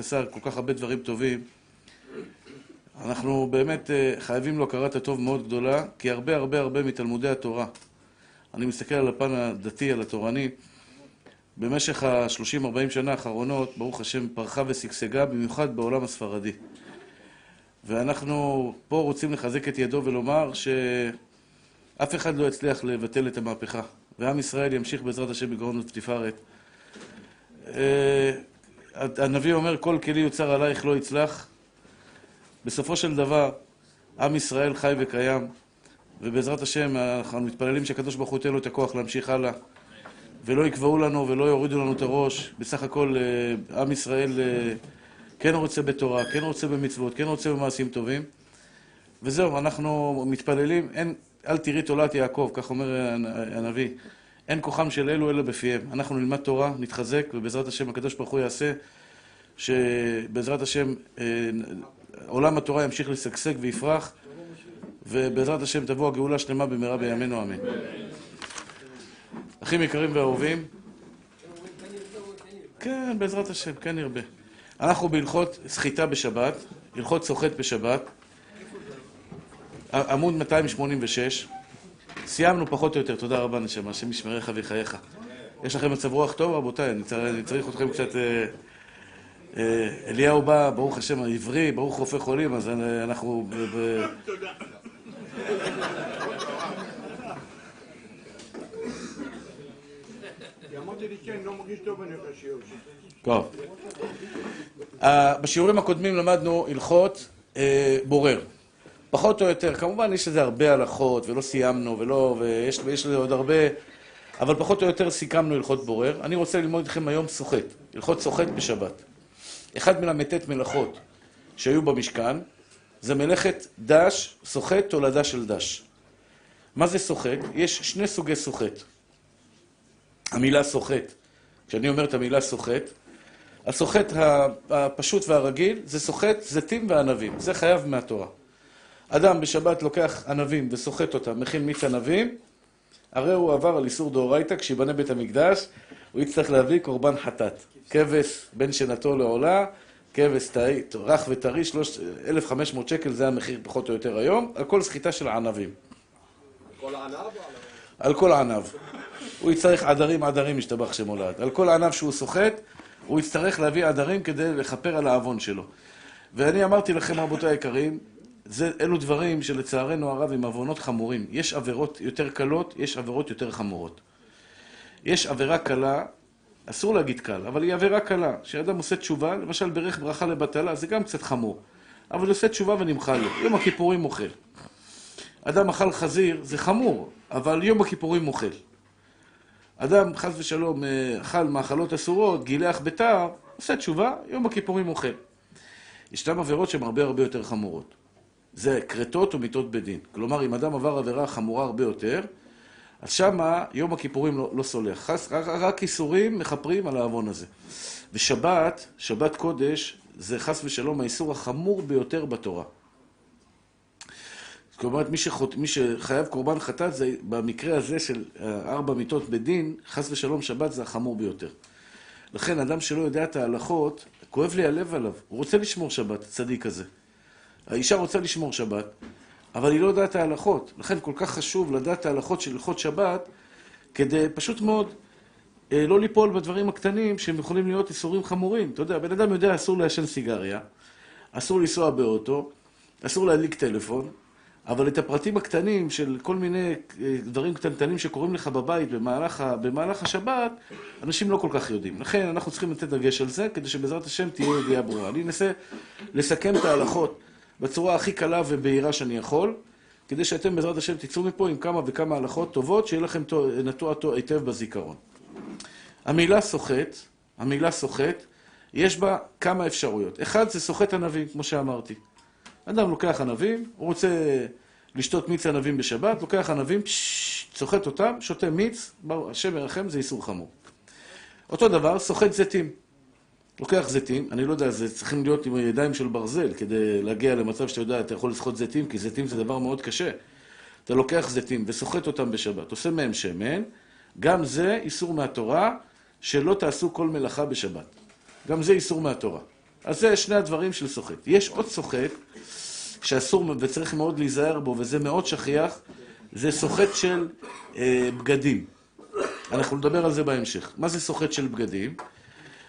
עשה כל כך הרבה דברים טובים, אנחנו באמת חייבים לו הכרת הטוב מאוד גדולה, כי הרבה הרבה הרבה מתלמודי התורה, אני מסתכל על הפן הדתי, על התורני, במשך ה-30-40 שנה האחרונות, ברוך השם, פרחה ושגשגה, במיוחד בעולם הספרדי. ואנחנו פה רוצים לחזק את ידו ולומר שאף אחד לא יצליח לבטל את המהפכה, ועם ישראל ימשיך בעזרת השם בגאון ותפארת. הנביא אומר, כל כלי יוצר עלייך לא יצלח. בסופו של דבר, עם ישראל חי וקיים, ובעזרת השם אנחנו מתפללים שהקדוש ברוך הוא ייתן לו את הכוח להמשיך הלאה, ולא יקבעו לנו ולא יורידו לנו את הראש. בסך הכל, עם ישראל כן רוצה בתורה, כן רוצה במצוות, כן רוצה במעשים טובים. וזהו, אנחנו מתפללים, אין, אל תראי תולעת יעקב, כך אומר הנביא. אין כוחם של אלו אלא בפיהם. אנחנו נלמד תורה, נתחזק, ובעזרת השם הקדוש ברוך הוא יעשה שבעזרת השם עולם התורה ימשיך לשגשג ויפרח, ובעזרת השם תבוא הגאולה שלמה במהרה בימינו אמן. אחים יקרים ואהובים, כן, בעזרת השם, כן ירבה. אנחנו בהלכות סחיטה בשבת, הלכות סוחט בשבת, עמוד 286. סיימנו פחות או יותר, תודה רבה נשמה, השם ישמריך ויחייך. יש לכם מצב רוח טוב רבותיי? אני צריך אתכם קצת... אליהו בא, ברוך השם העברי, ברוך רופא חולים, אז אנחנו... תודה. טוב. בשיעורים הקודמים למדנו הלכות בורר. פחות או יותר, כמובן יש לזה הרבה הלכות, ולא סיימנו, ולא, ויש לזה עוד הרבה, אבל פחות או יותר סיכמנו הלכות בורר. אני רוצה ללמוד איתכם היום סוחט, הלכות סוחט בשבת. אחד מל"ט מלאכות שהיו במשכן, זה מלאכת דש, סוחט, תולדה של דש. מה זה סוחט? יש שני סוגי סוחט. המילה סוחט, כשאני אומר את המילה סוחט, הסוחט הפשוט והרגיל זה סוחט זיתים וענבים, זה חייב מהתורה. אדם בשבת לוקח ענבים וסוחט אותם, מכין מיץ ענבים, הרי הוא עבר על איסור דאורייתא, כשיבנה בית המקדש, הוא יצטרך להביא קורבן חטאת. כבש בין שנתו לעולה, כבש רך וטרי, 1,500 שקל, זה המחיר פחות או יותר היום, על כל סחיטה של ענבים. על כל ענב? על כל ענב. הוא יצטרך עדרים, עדרים משתבח שמולד. על כל ענב שהוא סוחט, הוא יצטרך להביא עדרים כדי לכפר על העוון שלו. ואני אמרתי לכם, רבותיי היקרים, זה, אלו דברים שלצערנו הרב הם עוונות חמורים. יש עבירות יותר קלות, יש עבירות יותר חמורות. יש עבירה קלה, אסור להגיד קל, אבל היא עבירה קלה. כשאדם עושה תשובה, למשל ברך ברכה לבטלה, זה גם קצת חמור. אבל עושה תשובה ונמחל לו. יום הכיפורים אוכל. אדם אכל חזיר, זה חמור, אבל יום הכיפורים אוכל. אדם, חס ושלום, אכל מאכלות אסורות, גילח ביתר, עושה תשובה, יום הכיפורים אוכל. ישנן עבירות שהן הרבה הרבה יותר חמורות. זה כרתות ומיתות בדין. כלומר, אם אדם עבר עבירה חמורה הרבה יותר, אז שמה יום הכיפורים לא, לא סולח. רק, רק איסורים מכפרים על העוון הזה. ושבת, שבת קודש, זה חס ושלום האיסור החמור ביותר בתורה. כלומר, מי, שחות, מי שחייב קורבן חטאת, זה במקרה הזה של ארבע מיתות בדין, חס ושלום שבת זה החמור ביותר. לכן, אדם שלא יודע את ההלכות, כואב לי הלב עליו. הוא רוצה לשמור שבת, הצדיק הזה. האישה רוצה לשמור שבת, אבל היא לא יודעת את ההלכות. לכן כל כך חשוב לדעת את ההלכות של הלכות שבת, כדי פשוט מאוד אה, לא ליפול בדברים הקטנים שהם יכולים להיות איסורים חמורים. אתה יודע, בן אדם יודע, אסור לעשן סיגריה, אסור לנסוע באוטו, אסור להדליק טלפון, אבל את הפרטים הקטנים של כל מיני אה, דברים קטנטנים שקורים לך בבית במהלך, במהלך השבת, אנשים לא כל כך יודעים. לכן אנחנו צריכים לתת דגש על זה, כדי שבעזרת השם תהיה ידיעה ברורה. אני אנסה לסכם את ההלכות בצורה הכי קלה ובהירה שאני יכול, כדי שאתם בעזרת השם תצאו מפה עם כמה וכמה הלכות טובות, שיהיה לכם נטוע היטב בזיכרון. המילה סוחט, המילה סוחט, יש בה כמה אפשרויות. אחד זה סוחט ענבים, כמו שאמרתי. אדם לוקח ענבים, הוא רוצה לשתות מיץ ענבים בשבת, לוקח ענבים, סוחט אותם, שותה מיץ, השם ירחם, זה איסור חמור. אותו דבר, סוחט זיתים. לוקח זיתים, אני לא יודע, זה צריכים להיות עם ידיים של ברזל כדי להגיע למצב שאתה יודע, אתה יכול לסחוט זיתים, כי זיתים זה דבר מאוד קשה. אתה לוקח זיתים וסוחט אותם בשבת, עושה מהם שמן, גם זה איסור מהתורה, שלא תעשו כל מלאכה בשבת. גם זה איסור מהתורה. אז זה שני הדברים של סוחט. יש עוד סוחט, שאסור וצריך מאוד להיזהר בו, וזה מאוד שכיח, זה סוחט של אה, בגדים. אנחנו נדבר על זה בהמשך. מה זה סוחט של בגדים?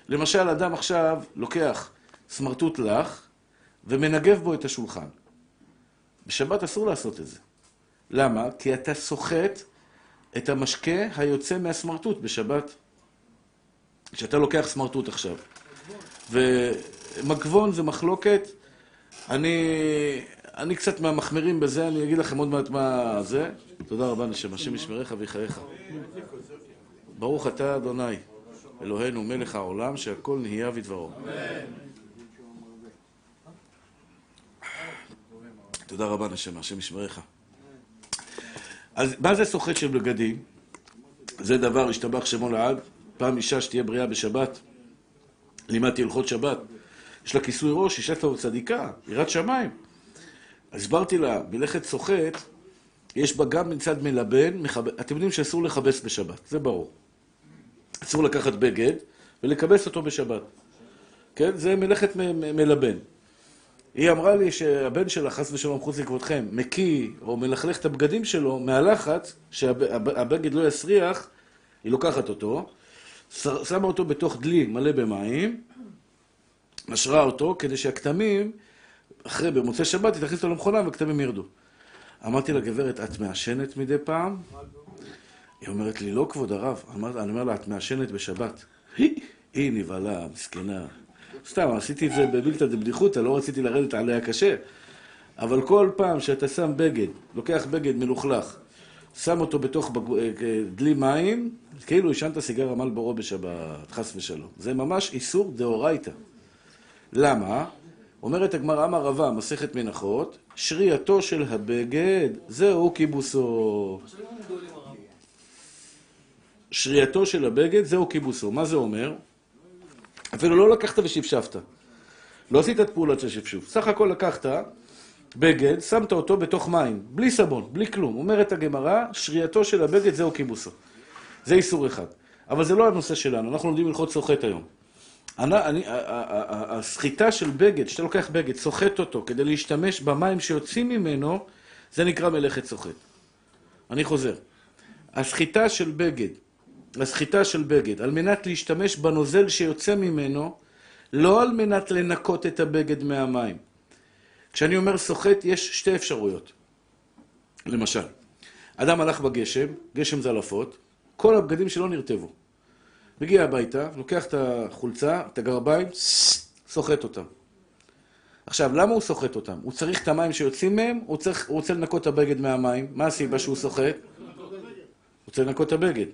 למשל, אדם עכשיו לוקח סמרטוט לך ומנגב בו את השולחן. בשבת אסור לעשות את זה. למה? כי אתה סוחט את המשקה היוצא מהסמרטוט בשבת. כשאתה לוקח סמרטוט עכשיו. ומגבון זה מחלוקת, אני, אני קצת מהמחמירים בזה, אני אגיד לכם עוד מעט מה זה. תודה רבה, נשם, השם ישמריך ויחייך. ברוך אתה, אדוני, אלוהינו מלך העולם, שהכל נהיה בדברו. תודה רבה, נשמה, השם ישמריך. אז מה זה סוחט של בגדים? זה דבר, השתבח שמו לעד. פעם אישה שתהיה בריאה בשבת, לימדתי הלכות שבת, יש לה כיסוי ראש, אישה טוב צדיקה, יראת שמיים. הסברתי לה, מלאכת סוחט, יש בה גם מצד מלבן, מחב... אתם יודעים שאסור לכבס בשבת, זה ברור. אסור לקחת בגד ולכבס אותו בשבת. כן? זה מלאכת מלבן. היא אמרה לי שהבן שלה, חס ושלום, חוץ לכבודכם, מקיא או מלכלך את הבגדים שלו מהלחץ, שהבגד לא יסריח, היא לוקחת אותו, שמה אותו בתוך דלי מלא במים, משרה אותו, כדי שהכתמים, אחרי, במוצאי שבת, היא תכניס אותו למכונה והכתמים ירדו. אמרתי לה, גברת, את מעשנת מדי פעם? היא אומרת לי, לא, כבוד הרב. אני אומר לה, את מעשנת בשבת. היא נבהלה, מסכנה. סתם, עשיתי את זה בבלתא דבדיחותא, לא רציתי לרדת עליה קשה. אבל כל פעם שאתה שם בגד, לוקח בגד מלוכלך, שם אותו בתוך בג... אה, דלי מים, כאילו עישנת סיגר עמל בורו בשבת, חס ושלום. זה ממש איסור דאורייתא. למה? אומרת הגמרא אמר רבה, מסכת מנחות, שרייתו של הבגד, זהו כיבוסו. שרייתו של הבגד, זהו כיבוסו. מה זה אומר? אפילו לא לקחת ושפשפת. לא עשית את פעולת של שפשוף. סך הכל לקחת בגד, שמת אותו בתוך מים, בלי סבון, בלי כלום. אומרת הגמרא, שרייתו של הבגד זהו כיבוסו. זה איסור אחד. אבל זה לא הנושא שלנו, אנחנו לומדים הלכות סוחט היום. הסחיטה של בגד, שאתה לוקח בגד, סוחט אותו כדי להשתמש במים שיוצאים ממנו, זה נקרא מלאכת סוחט. אני חוזר. הסחיטה של בגד, הסחיטה של בגד, על מנת להשתמש בנוזל שיוצא ממנו, לא על מנת לנקות את הבגד מהמים. כשאני אומר סוחט, יש שתי אפשרויות. למשל, אדם הלך בגשם, גשם זלעפות, כל הבגדים שלו נרטבו. מגיע הביתה, לוקח את החולצה, את הגרביים, סוחט אותם. עכשיו, למה הוא סוחט אותם? הוא צריך את המים שיוצאים מהם, הוא, צריך, הוא רוצה לנקות את הבגד מהמים. מה הסיבה שהוא סוחט? הוא רוצה לנקות את הבגד.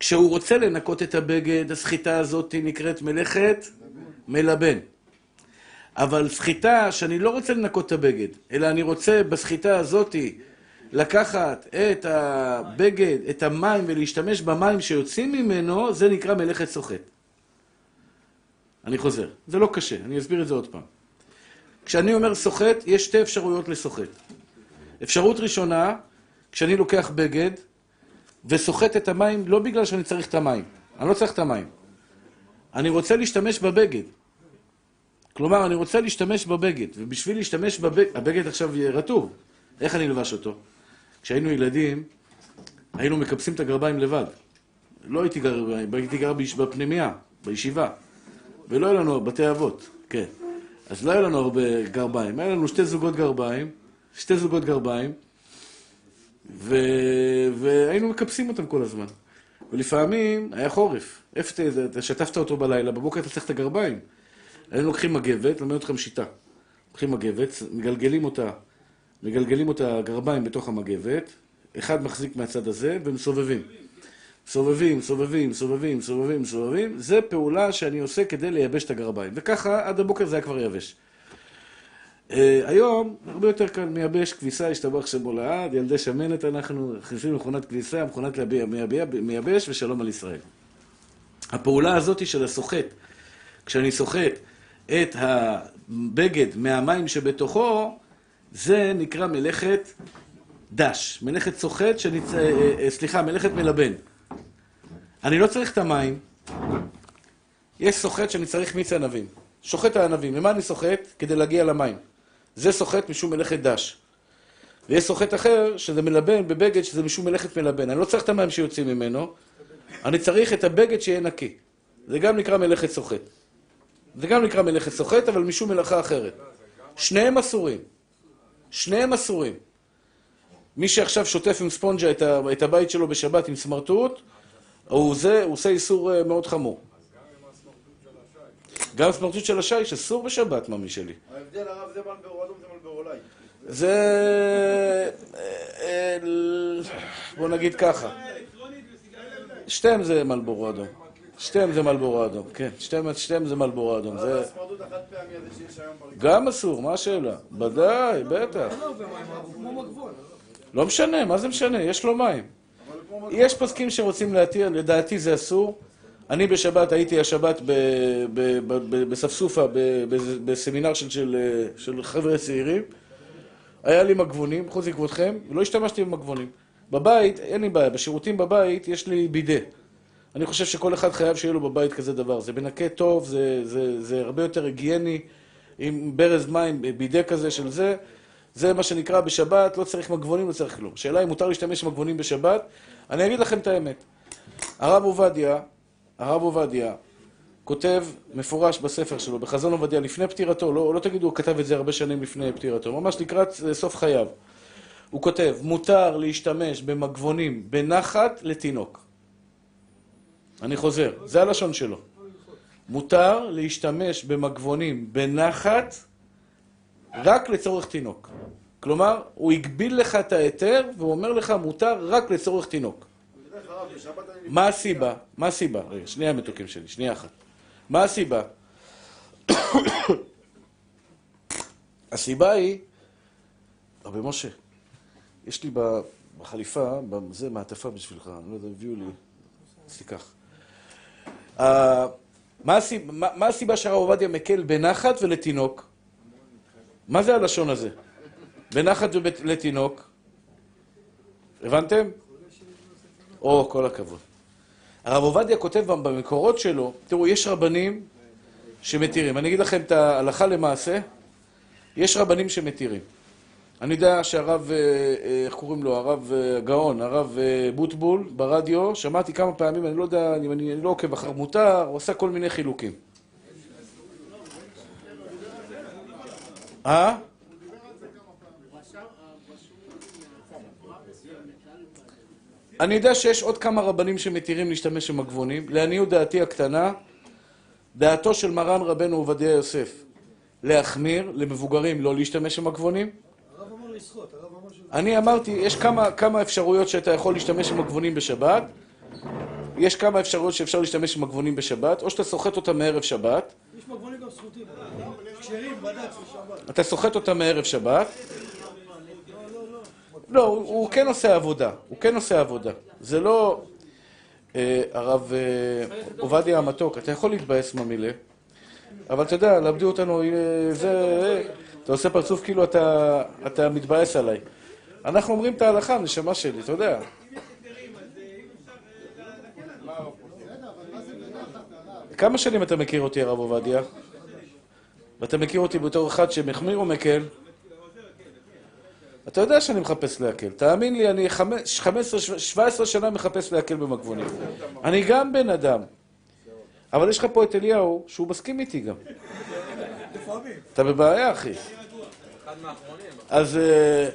כשהוא רוצה לנקות את הבגד, הסחיטה הזאת נקראת מלאכת מלבן. אבל סחיטה שאני לא רוצה לנקות את הבגד, אלא אני רוצה בסחיטה הזאת לקחת את הבגד, את המים ולהשתמש במים שיוצאים ממנו, זה נקרא מלאכת סוחט. אני חוזר. זה לא קשה, אני אסביר את זה עוד פעם. כשאני אומר סוחט, יש שתי אפשרויות לסוחט. אפשרות ראשונה, כשאני לוקח בגד וסוחט את המים, לא בגלל שאני צריך את המים. אני לא צריך את המים. אני רוצה להשתמש בבגד. כלומר, אני רוצה להשתמש בבגד, ובשביל להשתמש בבגד, הבגד עכשיו רטוב. איך אני אלבש אותו? כשהיינו ילדים, היינו מקפסים את הגרביים לבד. לא הייתי גר, הייתי גר בפנימייה, בישיבה. ולא היה לנו בתי אבות, כן. אז לא היה לנו הרבה גרביים. היה לנו שתי זוגות גרביים, שתי זוגות גרביים, ו... והיינו מקפסים אותם כל הזמן. ולפעמים היה חורף. איפה אתה שטפת אותו בלילה, בבוקר אתה צריך את הגרביים. היינו לוקחים מגבת, לומד אתכם שיטה. לוקחים מגבת, מגלגלים אותה מגלגלים אותה גרביים בתוך המגבת, אחד מחזיק מהצד הזה, ומסובבים. סובבים, סובבים, סובבים, סובבים, סובבים, זה פעולה שאני עושה כדי לייבש את הגרביים. וככה עד הבוקר זה היה כבר יבש. Uh, היום, הרבה יותר קל, מייבש כביסה, השתבח שמו לעד, ילדי שמנת אנחנו, מכניסים למכונת כביסה, מכונת מייבש, ושלום על ישראל. הפעולה הזאת של הסוחט, כשאני סוחט את הבגד מהמים שבתוכו, זה נקרא מלאכת דש, מלאכת סוחט, שנצ... אה, אה, סליחה, מלאכת מלבן. אני לא צריך את המים, יש סוחט שאני צריך מיץ ענבים. שוחט הענבים. למה אני סוחט? כדי להגיע למים. זה סוחט משום מלאכת דש. ויש סוחט אחר, שזה מלבן בבגד, שזה משום מלאכת מלבן. אני לא צריך את המים שיוצאים ממנו, אני צריך את הבגד שיהיה נקי. זה גם נקרא מלאכת סוחט. זה גם נקרא מלאכת סוחט, אבל משום מלאכה אחרת. שניהם אסורים. שניהם אסורים. מי שעכשיו שוטף עם ספונג'ה את, הבית שלו בשבת עם סמרטוט, הוא, זה, עושה איסור אה, מאוד חמור. גם סמרטוט של השיש אסור בשבת, ממי שלי. ההבדל הרב זה מלברו אדום זה מלברו אולי. זה... אה, בוא נגיד ככה. שתיהם זה מלבורו אדום. שתיהם זה מלבורו אדום, כן. שתיהם, שתיהם זה מלבורו אדום. זה. גם אסור, מה השאלה? ודאי, בטח. לא משנה, מה זה משנה? יש לו מים. יש פוסקים שרוצים להתיר, לדעתי זה אסור. אני בשבת, הייתי השבת בספסופה, בסמינר של, של, של חבר'ה צעירים. היה לי מגבונים, חוץ מכבודכם, ולא השתמשתי במגבונים. בבית, אין לי בעיה, בשירותים בבית יש לי בידה. אני חושב שכל אחד חייב שיהיה לו בבית כזה דבר. זה מנקה טוב, זה, זה, זה הרבה יותר היגייני, עם ברז מים, בידה כזה של זה. זה מה שנקרא בשבת, לא צריך מגבונים, לא צריך כלום. השאלה אם מותר להשתמש במגבונים בשבת. אני אגיד לכם את האמת. הרב עובדיה, הרב עובדיה, כותב מפורש בספר שלו, בחזון עובדיה, לפני פטירתו, לא, לא תגידו, הוא כתב את זה הרבה שנים לפני פטירתו, ממש לקראת אה, סוף חייו. הוא כותב, מותר להשתמש במגבונים בנחת לתינוק. אני חוזר, זה הלשון שלו. מותר להשתמש במגבונים בנחת רק לצורך תינוק. כלומר, הוא הגביל לך את ההיתר, והוא אומר לך, מותר רק לצורך תינוק. דרך הרב, בשבת אני... מה הסיבה? מה הסיבה? רגע, שנייה מתוקים שלי, שנייה אחת. מה הסיבה? הסיבה היא, רבי משה, יש לי בחליפה, זה מעטפה בשבילך, אני לא יודע, הביאו לי, אז תיקח. אה, מה הסיבה, מה, מה הסיבה שהרב עובדיה מקל בנחת ולתינוק? מה זה הלשון הזה? בנחת ולתינוק? הבנתם? או, כל הכבוד. הרב עובדיה כותב במקורות שלו, תראו, יש רבנים שמתירים. אני אגיד לכם את ההלכה למעשה, יש רבנים שמתירים. אני יודע שהרב, אה, אה, איך קוראים לו, הרב אה, גאון, הרב בוטבול, ברדיו, שמעתי כמה פעמים, אני לא יודע, אני, אני לא עוקב אחר מותר, הוא עשה כל מיני חילוקים. אה? אני יודע שיש עוד כמה רבנים שמתירים להשתמש במגבונים. לעניות דעתי הקטנה, דעתו של מרן רבנו עובדיה יוסף להחמיר למבוגרים לא להשתמש במגבונים. הרב אמר לשחות, הרב אמר ש... אני אמרתי, יש כמה, כמה אפשרויות שאתה יכול להשתמש במגבונים בשבת. יש כמה אפשרויות שאפשר להשתמש במגבונים בשבת, או שאתה סוחט אותם מערב שבת, יש מגבונים גם סחוטים. כשרים, בד"ץ ושבת. אתה סוחט אותם מערב שבת. לא, הוא, כן עושה עבודה, הוא כן עושה עבודה. זה לא... אה, הרב אה, עובדיה המתוק, אתה יכול להתבאס מהמילה, אבל אתה יודע, למדו אותנו, אה, זה... אתה עושה פרצוף כאילו אתה, מתבאס עליי. אנחנו אומרים את ההלכה, נשמה שלי, אתה יודע. כמה שנים אתה מכיר אותי, הרב עובדיה? ואתה מכיר אותי בתור אחד שמחמיר או מקל? אתה יודע שאני מחפש להקל. תאמין לי, אני חמש- 15, 17 שנה מחפש להקל במגבונים. אני גם בן אדם. אבל יש לך פה את אליהו, שהוא מסכים איתי גם. אתה בבעיה, אחי. אז... אה,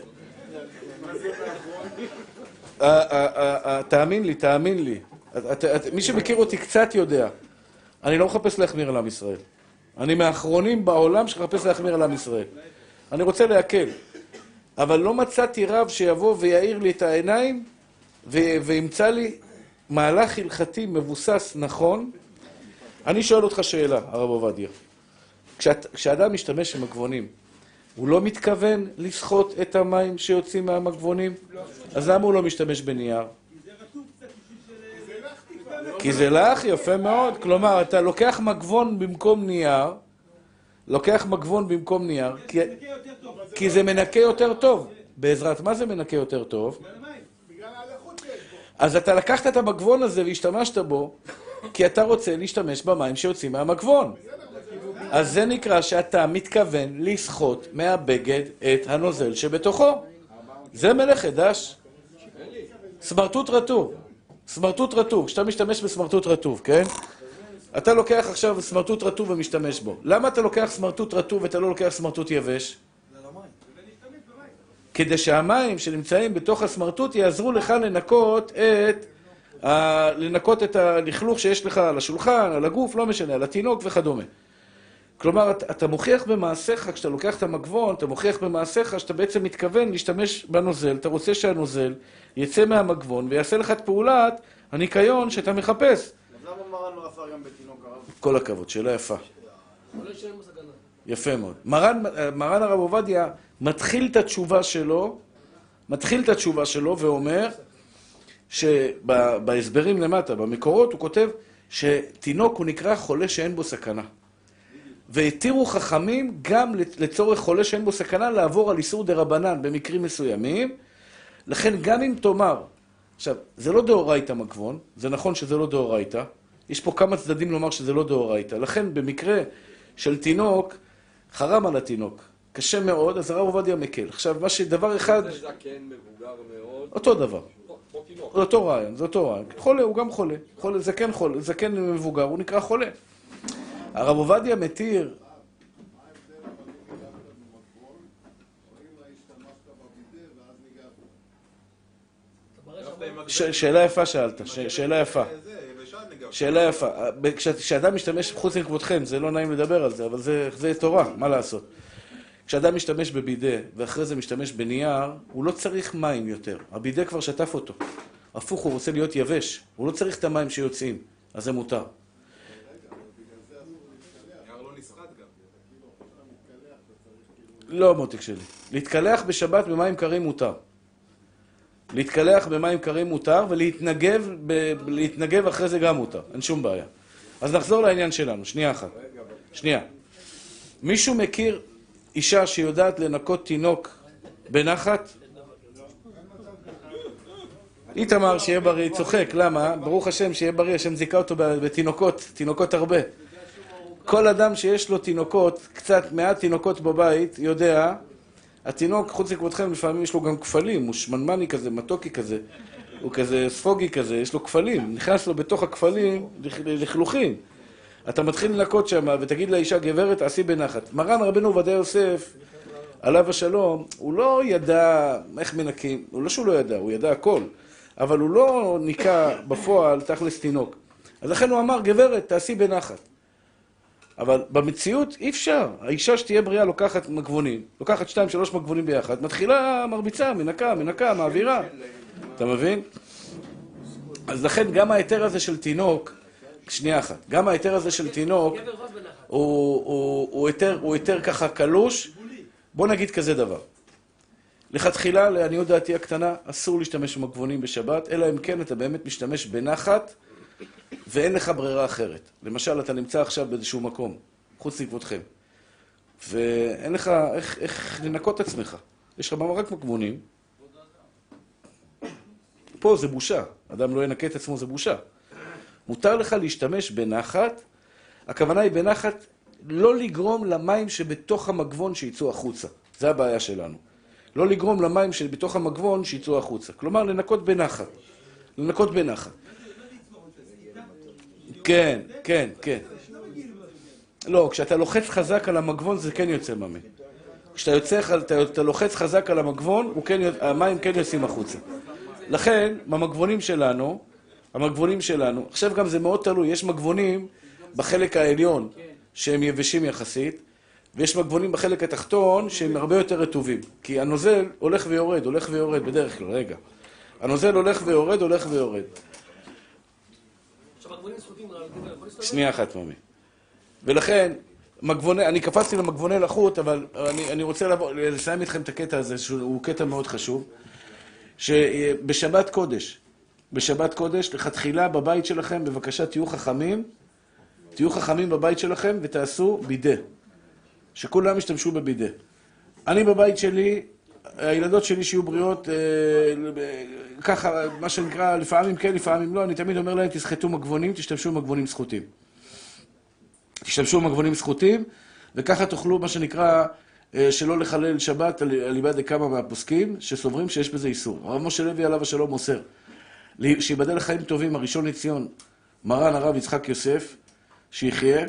אה, אה, תאמין לי, תאמין לי. מי שמכיר אותי קצת יודע. אני לא מחפש להחמיר על עם ישראל. אני מהאחרונים בעולם שמחפש להחמיר על עם ישראל. אני רוצה להקל. אבל לא מצאתי רב שיבוא ויאיר לי את העיניים וימצא לי מהלך הלכתי מבוסס נכון. אני שואל אותך שאלה, הרב עובדיה. כשאת, כשאדם משתמש במגבונים, הוא לא מתכוון לסחוט את המים שיוצאים מהמגבונים? אז למה הוא לא משתמש בנייר? כי זה לך, יפה מאוד. כלומר, אתה לוקח מגבון במקום נייר, לוקח מגבון במקום נייר, כי, זה מנקה יותר טוב. בעזרת מה זה מנקה יותר טוב? אז אתה לקחת את המגבון הזה והשתמשת בו, כי אתה רוצה להשתמש במים שיוצאים מהמגבון. אז זה נקרא שאתה מתכוון לסחוט מהבגד את הנוזל שבתוכו. זה מלאכת דש. סמרטוט רטוב. סמרטוט רטוב. כשאתה משתמש בסמרטוט רטוב, כן? אתה לוקח עכשיו סמרטוט רטוב ומשתמש בו. למה אתה לוקח סמרטוט רטוב ואתה לא לוקח סמרטוט יבש? כדי שהמים שנמצאים בתוך הסמרטוט יעזרו לך לנקות את, ה... לנקות את הלכלוך שיש לך על השולחן, על הגוף, לא משנה, על התינוק וכדומה. כלומר, אתה, אתה מוכיח במעשיך, כשאתה לוקח את המגבון, אתה מוכיח במעשיך שאתה בעצם מתכוון להשתמש בנוזל, אתה רוצה שהנוזל יצא מהמגבון ויעשה לך את פעולת הניקיון שאתה מחפש. למה מרן לא אסר גם בתינוק הרב? כל הכבוד, שאלה יפה. יפה מאוד. מרן, מרן הרב עובדיה מתחיל את התשובה שלו, מתחיל את התשובה שלו ואומר שבהסברים למטה, במקורות, הוא כותב שתינוק הוא נקרא חולה שאין בו סכנה. והתירו חכמים גם לצורך חולה שאין בו סכנה לעבור על איסור דה רבנן במקרים מסוימים. לכן גם אם תאמר, עכשיו, זה לא דאורייתא מגבון, זה נכון שזה לא דאורייתא, יש פה כמה צדדים לומר שזה לא דאורייתא, לכן במקרה של תינוק, חרם על התינוק. קשה מאוד, אז הרב עובדיה מקל. עכשיו, מה שדבר אחד, זה זקן מבוגר מאוד, אותו דבר. זה אותו רעיון, זה אותו רעיון. חולה, הוא גם חולה. חולה, זקן חולה, זקן מבוגר, הוא נקרא חולה. הרב עובדיה מתיר, שאלה יפה שאלת, שאלה יפה. שאלה יפה. כש- כשאדם משתמש, חוץ מכבודכם, זה לא נעים לדבר על זה, אבל זה, זה תורה, מה לעשות. כשאדם משתמש בבידה, ואחרי זה משתמש בנייר, הוא לא צריך מים יותר. הבידה כבר שטף אותו. הפוך, הוא רוצה להיות יבש. הוא לא צריך את המים שיוצאים, אז זה מותר. לא, מותק שלי. להתקלח בשבת במים קרים מותר. להתקלח במים קרים מותר, ולהתנגב אחרי זה גם מותר. אין שום בעיה. אז נחזור לעניין שלנו, שנייה אחת. שנייה. מישהו מכיר אישה שיודעת לנקות תינוק בנחת? איתמר, שיהיה בריא, צוחק, למה? ברוך השם, שיהיה בריא, השם זיכה אותו בתינוקות, תינוקות הרבה. כל אדם שיש לו תינוקות, קצת מעט תינוקות בבית, יודע, התינוק, חוץ מכבודכם, לפעמים יש לו גם כפלים, הוא שמנמני כזה, מתוקי כזה, הוא כזה ספוגי כזה, יש לו כפלים, נכנס לו בתוך הכפלים לכ- לכלוכים. אתה מתחיל לנקות שם, ותגיד לאישה, גברת, תעשי בנחת. מרן רבנו עובדיה יוסף, עליו השלום, הוא לא ידע איך מנקים, הוא לא שהוא לא ידע, הוא ידע הכל, אבל הוא לא ניקה בפועל תכלס תינוק. אז לכן הוא אמר, גברת, תעשי בנחת. אבל במציאות אי אפשר. האישה שתהיה בריאה לוקחת מגבונים, לוקחת שתיים, שלוש מגבונים ביחד, מתחילה מרביצה, מנקה, מנקה, מעבירה. אתה מבין? אז לכן גם ההיתר הזה של תינוק, שנייה אחת, גם ההיתר הזה של תינוק, הוא היתר ככה קלוש. בוא נגיד כזה דבר. לכתחילה, לעניות דעתי הקטנה, אסור להשתמש במגבונים בשבת, אלא אם כן אתה באמת משתמש בנחת ואין לך ברירה אחרת. למשל, אתה נמצא עכשיו באיזשהו מקום, חוץ מכבודכם, ואין לך איך, איך לנקות עצמך. יש לך רק מגבונים. פה זה בושה. אדם לא ינקה את עצמו, זה בושה. מותר לך להשתמש בנחת, הכוונה היא בנחת לא לגרום למים שבתוך המגבון שיצאו החוצה. זה הבעיה שלנו. לא לגרום למים שבתוך המגבון שיצאו החוצה. כלומר, לנקות בנחת. לנקות בנחת. כן, כן, כן. לא, כשאתה לוחץ חזק על המגבון זה כן יוצא מים. כשאתה יוצא, אתה, אתה לוחץ חזק על המגבון, כן, המים כן יוצאים החוצה. לכן, במגבונים שלנו, המגבונים שלנו, עכשיו גם זה מאוד תלוי, יש מגבונים בחלק העליון שהם יבשים יחסית, ויש מגבונים בחלק התחתון שהם הרבה יותר רטובים. כי הנוזל הולך ויורד, הולך ויורד בדרך כלל, רגע. הנוזל הולך ויורד, הולך ויורד. עכשיו הגבונים זכותים רב, גבר יכול להסתובב? שנייה אחת, ממי. ולכן, מגבוני, אני קפצתי למגבוני לחות, אבל אני, אני רוצה לבוא, לסיים איתכם את הקטע הזה, שהוא קטע מאוד חשוב, שבשבת קודש, בשבת קודש, לכתחילה בבית שלכם, בבקשה תהיו חכמים, תהיו חכמים בבית שלכם ותעשו בידה. שכולם ישתמשו בבידה. אני בבית שלי, הילדות שלי שיהיו בריאות, אה, ככה, מה שנקרא, לפעמים כן, לפעמים לא, אני תמיד אומר להם, תסחטו מגבונים, תשתמשו במגבונים סחוטים. תשתמשו במגבונים סחוטים, וככה תוכלו, מה שנקרא, אה, שלא לחלל שבת על איבד כמה מהפוסקים, שסוברים שיש בזה איסור. הרב משה לוי עליו השלום מוסר, שייבדל לחיים טובים, הראשון לציון, מרן הרב יצחק יוסף, שיחיה,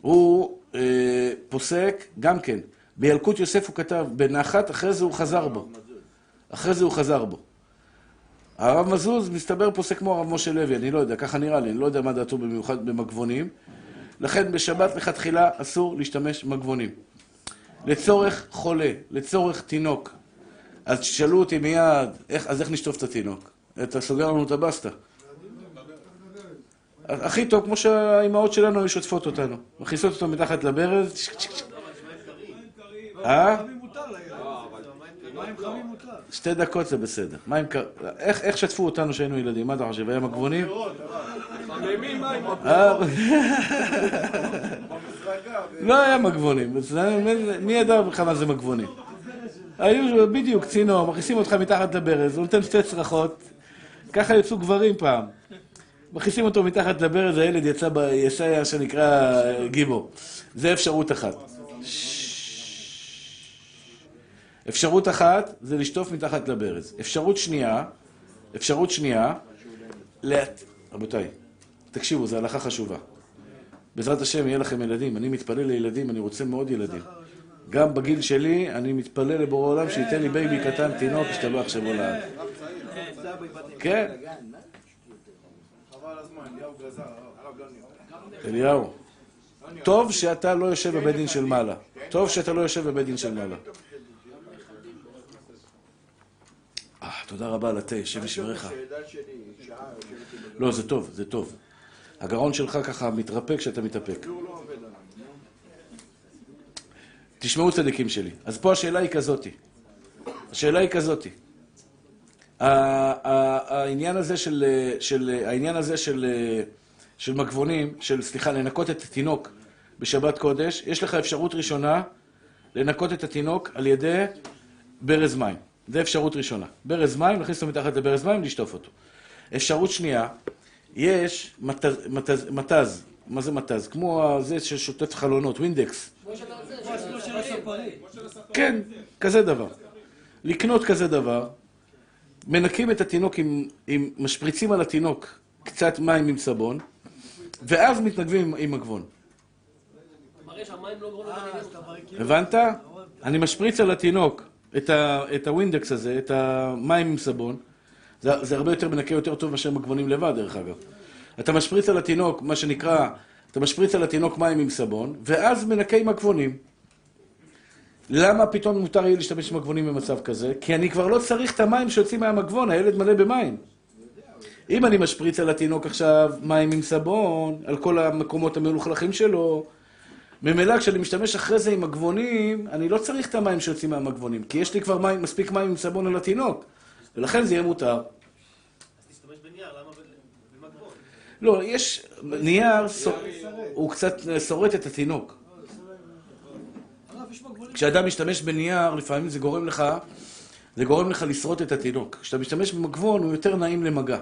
הוא אה, פוסק גם כן. בילקוט יוסף הוא כתב, בנחת, אחרי זה הוא חזר בו. אחרי זה הוא חזר בו. הרב מזוז, מסתבר, פוסק כמו הרב משה לוי, אני לא יודע, ככה נראה לי, אני לא יודע מה דעתו במיוחד במגבונים. לכן בשבת לכתחילה אסור להשתמש במגבונים. לצורך חולה, לצורך תינוק. אז תשאלו אותי מיד, איך, אז איך נשטוף את התינוק? אתה סוגר לנו את הבסטה. הכי טוב, כמו שהאימהות שלנו היו שוטפות אותנו. מכניסות אותו מתחת לברז. צ'ק, צ'ק, צ'ק. אה? חמים מותר לילד. מים חמים מותר. שתי דקות זה בסדר. מים קר... איך, איך שטפו אותנו כשהיינו ילדים? מה אתה חושב? היה מגבונים? חממים מים. אה, לא היה מגבונים. אז מי ידע בכלל מה זה מגבונים? היו בדיוק צינור, מכניסים אותך מתחת לברז, הוא נותן שתי צרחות. ככה יצאו גברים פעם. מכניסים אותו מתחת לברז, הילד יצא, ב... יצא מה שנקרא גיבור. זה אפשרות אחת. אפשרות אחת זה לשטוף מתחת לברז. אפשרות שנייה, אפשרות שנייה, לאט... רבותיי, תקשיבו, זו הלכה חשובה. בעזרת השם יהיה לכם ילדים. אני מתפלל לילדים, אני רוצה מאוד ילדים. גם בגיל שלי, אני מתפלל לבורא עולם שייתן לי baby קטן, תינוק, ישתבח שמו לעד. כן. אליהו. טוב שאתה לא יושב בבית דין של מעלה. טוב שאתה לא יושב בבית דין של מעלה. אה, תודה רבה על התה, השם ישמרך. לא, זה טוב, זה טוב. הגרון שלך ככה מתרפק כשאתה מתאפק. תשמעו צדיקים שלי. אז פה השאלה היא כזאתי. השאלה היא כזאתי. העניין הזה של, של, העניין הזה של, של מגבונים, של, סליחה, לנקות את התינוק בשבת קודש, יש לך אפשרות ראשונה לנקות את התינוק על ידי ברז מים. זה אפשרות ראשונה. ברז מים, להכניס אותו מתחת לברז מים, לשטוף אותו. אפשרות שנייה, יש מתז, מתז, מתז, מה זה מתז? כמו זה ששוטף חלונות, ווינדקס. כמו שאתה רוצה, כמו של הספרים. כן, כזה דבר. לקנות כזה דבר, מנקים את התינוק עם, עם משפריצים על התינוק קצת מים עם סבון, ואז מתנגבים עם, מגבון. לא אה. מרגיש. הבנת? אני משפריץ על התינוק את, ה, את הווינדקס הזה, את המים עם סבון. זה, זה הרבה יותר מנקה יותר טוב מאשר מגבונים לבד, דרך אגב. אתה משפריץ על התינוק, מה שנקרא, אתה משפריץ על התינוק מים עם סבון, ואז מנקה עם מגבונים. למה פתאום מותר יהיה להשתמש במגבונים במצב כזה? כי אני כבר לא צריך את המים שיוצאים מהמגבון, הילד מלא במים. אם אני משפריץ על התינוק עכשיו מים עם סבון, על כל המקומות המלוכלכים שלו, ממילא כשאני משתמש אחרי זה עם מגבונים, אני לא צריך את המים שיוצאים מהמגבונים, כי יש לי כבר מים, מספיק מים עם סבון על התינוק, ולכן זה יהיה מותר. תשתמש בנייר, למה במגבון? לא, יש, נייר, הוא קצת שורט את התינוק. כשאדם משתמש בנייר, לפעמים זה גורם לך, זה גורם לך לשרוט את התינוק. כשאתה משתמש במגבון, הוא יותר נעים למגע.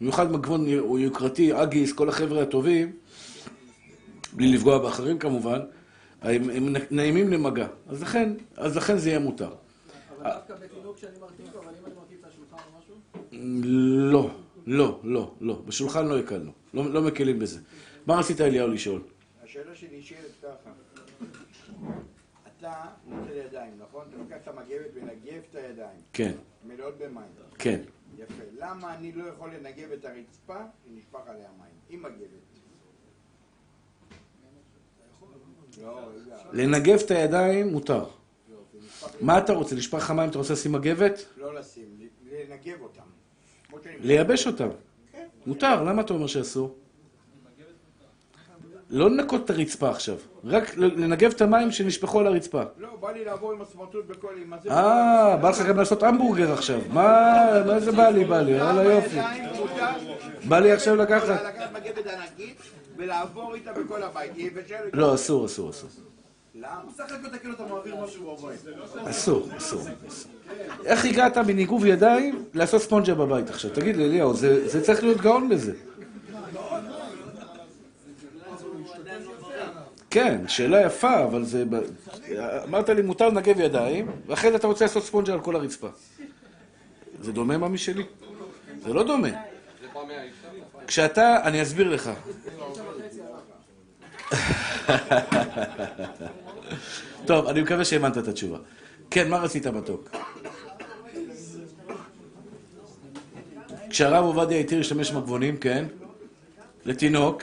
במיוחד מגבון הוא יוקרתי, אגיס, כל החבר'ה הטובים, בלי לפגוע באחרים כמובן, הם, הם נעימים למגע. אז לכן, אז לכן זה יהיה מותר. אבל דווקא בתינוק שאני מרכיב אותו, אבל אם אני מרכיב את השולחן או משהו? לא, לא, לא, לא. בשולחן לא הקלנו. לא, לא מקלים בזה. מה רצית אליהו לשאול? השאלה שלי נשאלת ככה, אתה נוטל ידיים, נכון? אתה לוקח את המגבת ונגב את הידיים, כן, מלאות במים. כן. יפה. למה אני לא יכול לנגב את הרצפה ונשפך עליה מים? עם מגבת. לא, רגע. לנגב את הידיים מותר. מה אתה רוצה? לשפך לך מים? אתה רוצה לשים מגבת? לא לשים, לנגב אותם. לייבש אותם. מותר, למה אתה אומר שאסור? לא לנקות את הרצפה עכשיו, רק לנגב את המים שנשפכו על הרצפה. לא, בא לי לעבור עם הסמרטוט בכל... עם הזה. אה, בא לך גם לעשות המבורגר עכשיו. מה, מה זה בא לי, בא לי? וואלה יופי. ידיים, מותר. בא לי עכשיו לקחת. ולעבור איתה בכל הבית. לא, אסור, אסור, אסור. למה? סך הכל כאילו אתה מעביר משהו בבית. אסור, אסור. אסור. איך הגעת מניגוב ידיים לעשות ספונג'ה בבית עכשיו? תגיד לי, אליהו, זה זה צריך להיות גאון בזה. כן, שאלה יפה, אבל זה... אמרת לי, מותר לנגב ידיים, ואחרי זה אתה רוצה לעשות ספונג'ה על כל הרצפה. זה דומה מה משלי? זה לא דומה. כשאתה, אני אסביר לך. טוב, אני מקווה שהבנת את התשובה. כן, מה רצית מתוק? כשהרב עובדיה התיר להשתמש במגבונים, כן? לתינוק.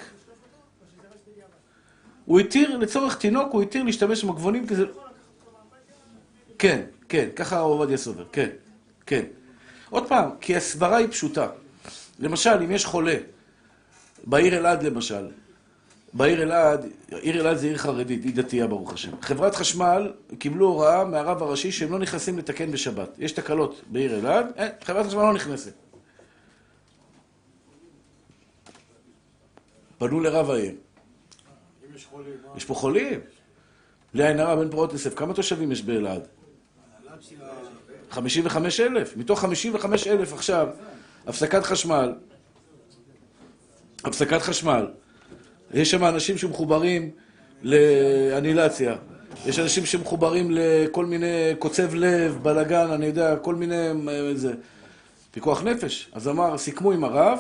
הוא התיר, לצורך תינוק, הוא התיר להשתמש במגבונים כי זה... כן, כן, ככה הרב עובדיה סובר, כן, כן. עוד פעם, כי הסברה היא פשוטה. למשל, אם יש חולה, בעיר אלעד למשל, בעיר אלעד, עיר אלעד זה עיר חרדית, היא דתייה ברוך השם. חברת חשמל קיבלו הוראה מהרב הראשי שהם לא נכנסים לתקן בשבת. יש תקלות בעיר אלעד, אין, חברת חשמל לא נכנסת. פנו לרב העיר. יש חולים? יש פה חולים. בלי עין הרע, בן פרות יוסף, כמה תושבים יש באלעד? 55 אלף. מתוך 55 אלף עכשיו, הפסקת חשמל, הפסקת חשמל. יש שם אנשים שמחוברים לאנילציה. יש אנשים שמחוברים לכל מיני קוצב לב, בלאגן, אני יודע, כל מיני... אה, זה, פיקוח נפש. אז אמר, סיכמו עם הרב,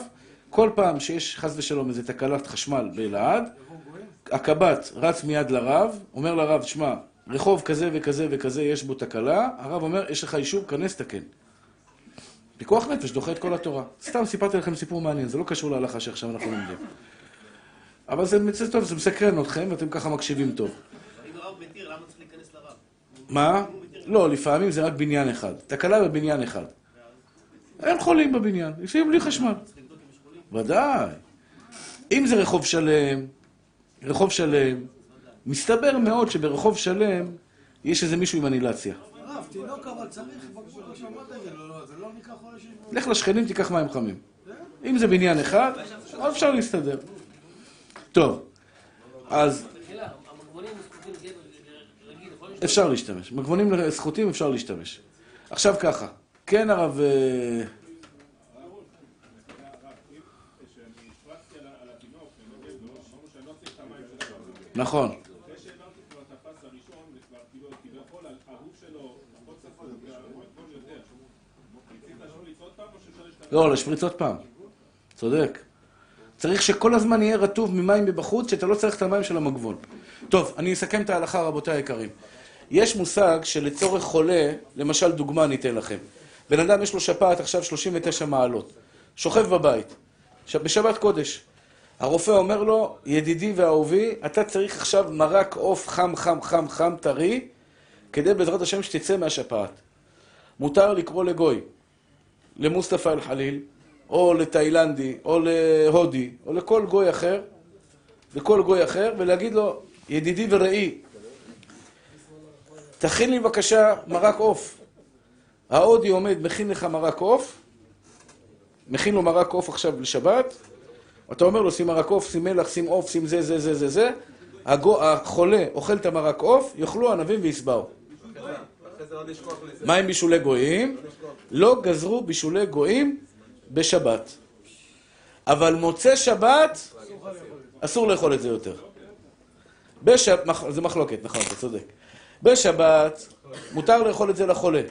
כל פעם שיש חס ושלום איזו תקלת חשמל באלעד, הקב"ט רץ מיד לרב, אומר לרב, שמע, רחוב כזה וכזה וכזה יש בו תקלה, הרב אומר, יש לך אישור, כנס תקן. פיקוח נפש דוחה את כל התורה. סתם סיפרתי לכם סיפור מעניין, זה לא קשור להלכה שעכשיו אנחנו לומדים. אבל זה מצא טוב, זה מסקרן אתכם ואתם ככה מקשיבים טוב. אם הרב מתיר, למה צריך להיכנס לרב? מה? לא, לפעמים זה רק בניין אחד. תקלה בבניין אחד. אין חולים בבניין, לפעמים בלי חשמל. ודאי. אם זה רחוב שלם, רחוב שלם, מסתבר מאוד שברחוב שלם יש איזה מישהו עם אנילציה. הרב, תינוק אבל צריך שאמרת את זה, לא, זה לא נקרא חולה בו. לך לשכנים, תיקח מים חמים. אם זה בניין אחד, אפשר להסתדר. טוב, אז אפשר להשתמש. מגבונים לזכותים אפשר להשתמש. עכשיו ככה, כן הרב... אה. נכון. לא, להשפריץ עוד פעם. צודק. צריך שכל הזמן יהיה רטוב ממים מבחוץ, שאתה לא צריך את המים של המגבון. טוב, אני אסכם את ההלכה, רבותיי היקרים. יש מושג שלצורך חולה, למשל דוגמה אני אתן לכם. בן אדם יש לו שפעת עכשיו 39 מעלות, שוכב בבית, בשבת קודש. הרופא אומר לו, ידידי ואהובי, אתה צריך עכשיו מרק עוף חם, חם, חם, חם, טרי, כדי בעזרת השם שתצא מהשפעת. מותר לקרוא לגוי, למוסטפא אל-חליל, או לתאילנדי, או להודי, או לכל גוי אחר, לכל גוי אחר, ולהגיד לו, ידידי ורעי, תכין לי בבקשה מרק עוף. ההודי עומד, מכין לך מרק עוף, מכין לו מרק עוף עכשיו לשבת, אתה אומר לו, שים מרק עוף, שים מלח, שים עוף, שים זה, זה, זה, זה, זה, הגו, החולה אוכל את המרק עוף, יאכלו ענבים וישבעו. מה עם בישולי גויים? לא גזרו בישולי גויים בשבת. אבל מוצא שבת, אסור לאכול את זה יותר. זה מחלוקת, נכון, אתה צודק. בשבת, מותר לאכול את זה לחולה.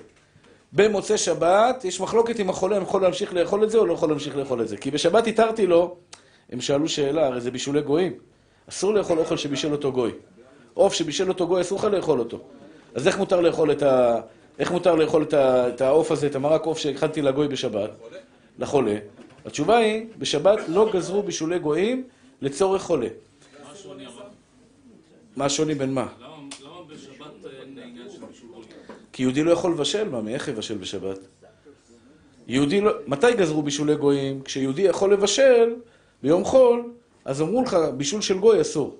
במוצאי שבת, יש מחלוקת אם החולה יכול להמשיך לאכול את זה או לא יכול להמשיך לאכול את זה. כי בשבת התרתי לו, הם שאלו שאלה, הרי זה בישולי גויים. אסור לאכול אוכל שבישל אותו גוי. עוף שבישל אותו גוי, אסור לך לאכול אותו. אז איך מותר לאכול את. איך מותר את את העוף הזה, את המרק עוף שהכנתי לגוי בשבת? לחולה. התשובה היא, בשבת לא גזרו בישולי גויים לצורך חולה. מה השוני בין מה? למה בשבת אין עניין של בישול גוי? כי יהודי לא יכול לבשל, מה, איך יבשל בשבת? יהודי לא... מתי גזרו בישולי גויים? כשיהודי יכול לבשל ביום חול, אז אמרו לך, בישול של גוי אסור.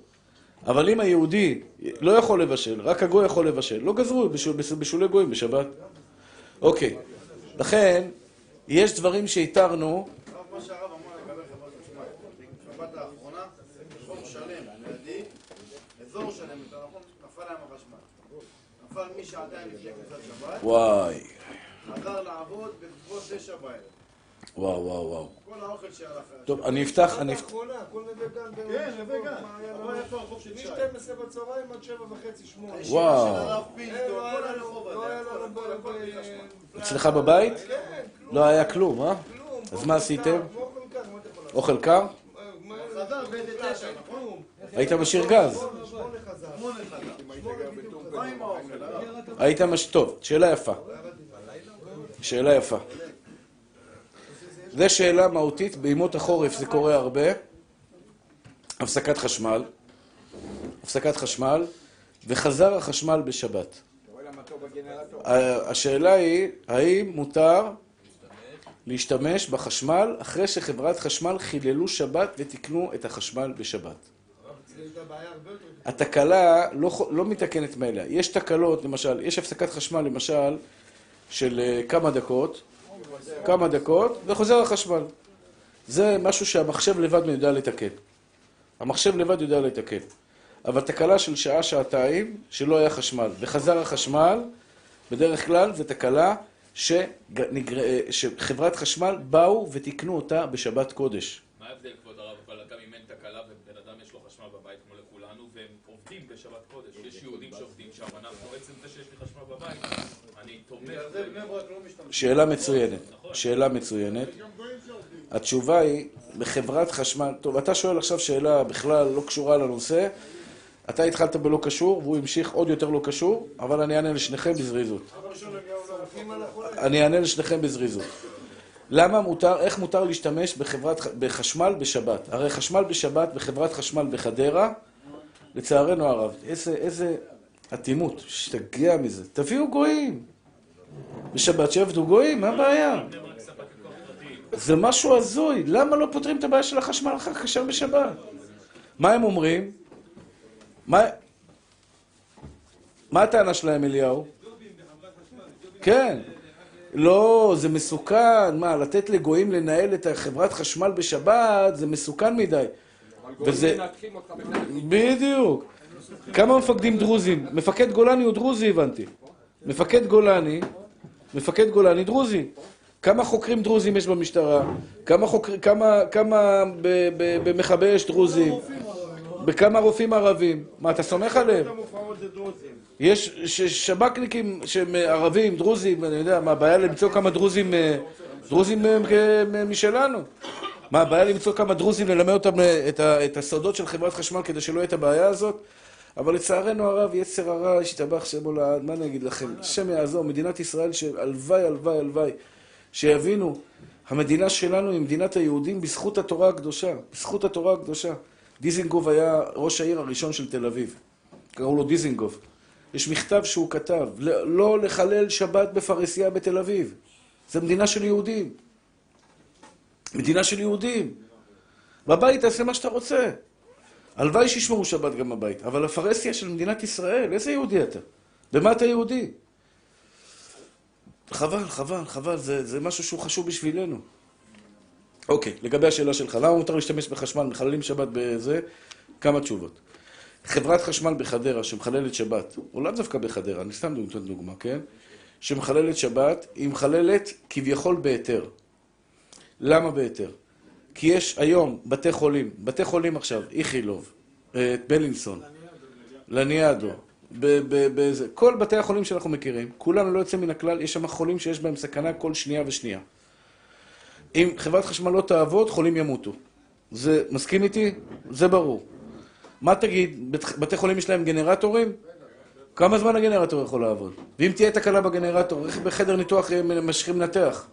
אבל אם היהודי לא יכול לבשל, רק הגוי יכול לבשל, לא גזרו בישול, בישולי גויים בשבת. אוקיי. לכן, יש דברים שהתרנו, מה שהרב אמר לגבי חברת חשמל, בשבת האחרונה, שלם, לידי, אזור שלם, נכון, נפל להם החשמל. נפל משעתיים לפני כניסת שבת, וואי. חזר לעבוד בסביבות תשע בערב. וואו, וואו, וואו. כל האוכל שהלך. טוב, אני אפתח, אני אפתח... האחרונה, הכל נווה גן. כן, נווה גן. מה היה אבל לנו? איפה הרחוב של שי? מ-12 בצהריים עד 7 וחצי, 8. וואו. לא לא. אצלך בבית? כן, כלום. לא היה כלום, אה? כלום. אז מה עשיתם? אוכל קר, מה אתה יכול לעשות? אוכל קר? מה- חזר ב-9? כלום. היית משאיר גז. היית מש... טוב, שאלה יפה. שאלה יפה. זו שאלה מהותית, בימות החורף זה קורה הרבה. הפסקת חשמל. הפסקת חשמל, וחזר החשמל בשבת. השאלה היא, האם מותר להשתמש בחשמל אחרי שחברת חשמל חיללו שבת ותיקנו את החשמל בשבת? התקלה לא, לא מתקנת מאליה. יש תקלות, למשל, יש הפסקת חשמל, למשל, של אה, כמה דקות, כמה דקות, וחוזר החשמל. זה משהו שהמחשב לבד יודע לתקן. המחשב לבד יודע לתקן. אבל תקלה של שעה, שעתיים, שלא היה חשמל, וחזר החשמל, בדרך כלל זו תקלה שנגר... שחברת חשמל באו ותיקנו אותה בשבת קודש. מה ההבדל, כבוד הרב, אבל גם אם אין תקלה ובן אדם יש לו חשמל בבית כמו לכולנו, והם עובדים בשבת קודש, יש יהודים שעובדים שם, אנחנו עצם זה שיש לי חשמל בבית, שאלה מצוינת, שאלה מצוינת. התשובה היא, בחברת חשמל, טוב, אתה שואל עכשיו שאלה בכלל לא קשורה לנושא, אתה התחלת בלא קשור, והוא המשיך עוד יותר לא קשור, אבל אני אענה לשניכם בזריזות. אני אענה לשניכם בזריזות. למה מותר, איך מותר להשתמש בחברת, בחשמל בשבת? הרי חשמל בשבת בחברת חשמל בחדרה, לצערנו הרב, איזה, איזה אטימות, שתגיע מזה. תביאו גויים. בשבת שיעבדו גויים, מה הבעיה? זה משהו הזוי, למה לא פותרים את הבעיה של החשמל אחר כשר בשבת? מה הם אומרים? מה... מה הטענה שלהם, אליהו? כן. לא, זה מסוכן. מה, לתת לגויים לנהל את חברת חשמל בשבת, זה מסוכן מדי. וזה... בדיוק. כמה מפקדים דרוזים? מפקד גולני הוא דרוזי, הבנתי. מפקד גולני, מפקד גולני דרוזי. כמה חוקרים דרוזים יש במשטרה? כמה חוקרים, כמה, כמה במכבי אש דרוזים? בכמה רופאים ערבים? מה, אתה סומך עליהם? יש שב"כניקים שהם ערבים, דרוזים, אני יודע, מה הבעיה למצוא כמה דרוזים, אה, דרוזים אה, משלנו? מה הבעיה למצוא כמה דרוזים, ללמד אותם אה, את הסודות של חברת חשמל כדי שלא יהיה את הבעיה הזאת? אבל לצערנו הרב, יצר הרע, השתבח שמו לעד, מה אני אגיד לכם? השם יעזור, מדינת ישראל, שהלוואי, הלוואי, הלוואי, שיבינו, המדינה שלנו היא מדינת היהודים בזכות התורה הקדושה, בזכות התורה הקדושה. דיזינגוף היה ראש העיר הראשון של תל אביב, קראו לו דיזינגוף. יש מכתב שהוא כתב, ל- לא לחלל שבת בפרהסיה בתל אביב. זו מדינה של יהודים. מדינה של יהודים. בבית תעשה מה שאתה רוצה. הלוואי שישמרו שבת גם בבית, אבל הפרהסיה של מדינת ישראל, איזה יהודי אתה? במה אתה יהודי? חבל, חבל, חבל, זה, זה משהו שהוא חשוב בשבילנו. אוקיי, לגבי השאלה שלך, למה מותר להשתמש בחשמל, מחללים שבת בזה? כמה תשובות. חברת חשמל בחדרה שמחללת שבת, או לאו דווקא בחדרה, אני סתם נותן דוגמה, כן? שמחללת שבת, היא מחללת כביכול בהיתר. למה בהיתר? כי יש היום בתי חולים, בתי חולים עכשיו, איכילוב, אה, בלינסון, לניאדו, כל בתי החולים שאנחנו מכירים, כולם לא יוצא מן הכלל, יש שם חולים שיש בהם סכנה כל שנייה ושנייה. אם חברת חשמל לא תעבוד, חולים ימותו. זה, מסכים איתי? זה ברור. מה תגיד, בת- בתי חולים יש להם גנרטורים? כמה זמן הגנרטור יכול לעבוד? ואם תהיה תקלה בגנרטור, איך בחדר ניתוח ממשיכים לנתח?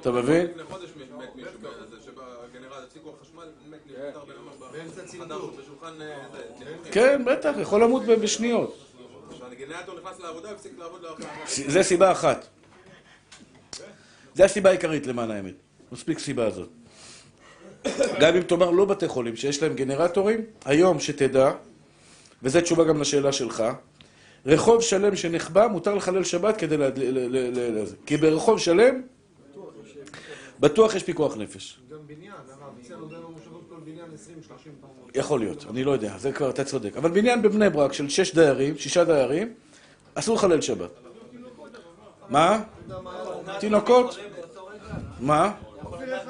אתה מבין? לפני חודש מת מישהו בזה שבגנרל הפסיקו החשמל, מת נפטר בן אדם בחדר בשולחן אה, זה, ניתוחים. כן, בטח, יכול למות ב- בשניות. זה סיבה אחת. זה הסיבה העיקרית למען האמת. מספיק סיבה הזאת. גם אם תאמר לא בתי חולים שיש להם גנרטורים, היום שתדע, וזו תשובה גם לשאלה שלך, רחוב שלם שנחבא, מותר לחלל שבת כדי ל... ל- ל- ל- לזה. כי ברחוב שלם, בטוח יש פיקוח נפש. גם בניין, הרב, אצלנו בניין 20-30 פעם. יכול להיות, אני לא יודע, זה כבר, אתה צודק. אבל בניין בבני ברק של שש דיירים, שישה דיירים, אסור לחלל שבת. מה? תינוקות? מה? עובדת,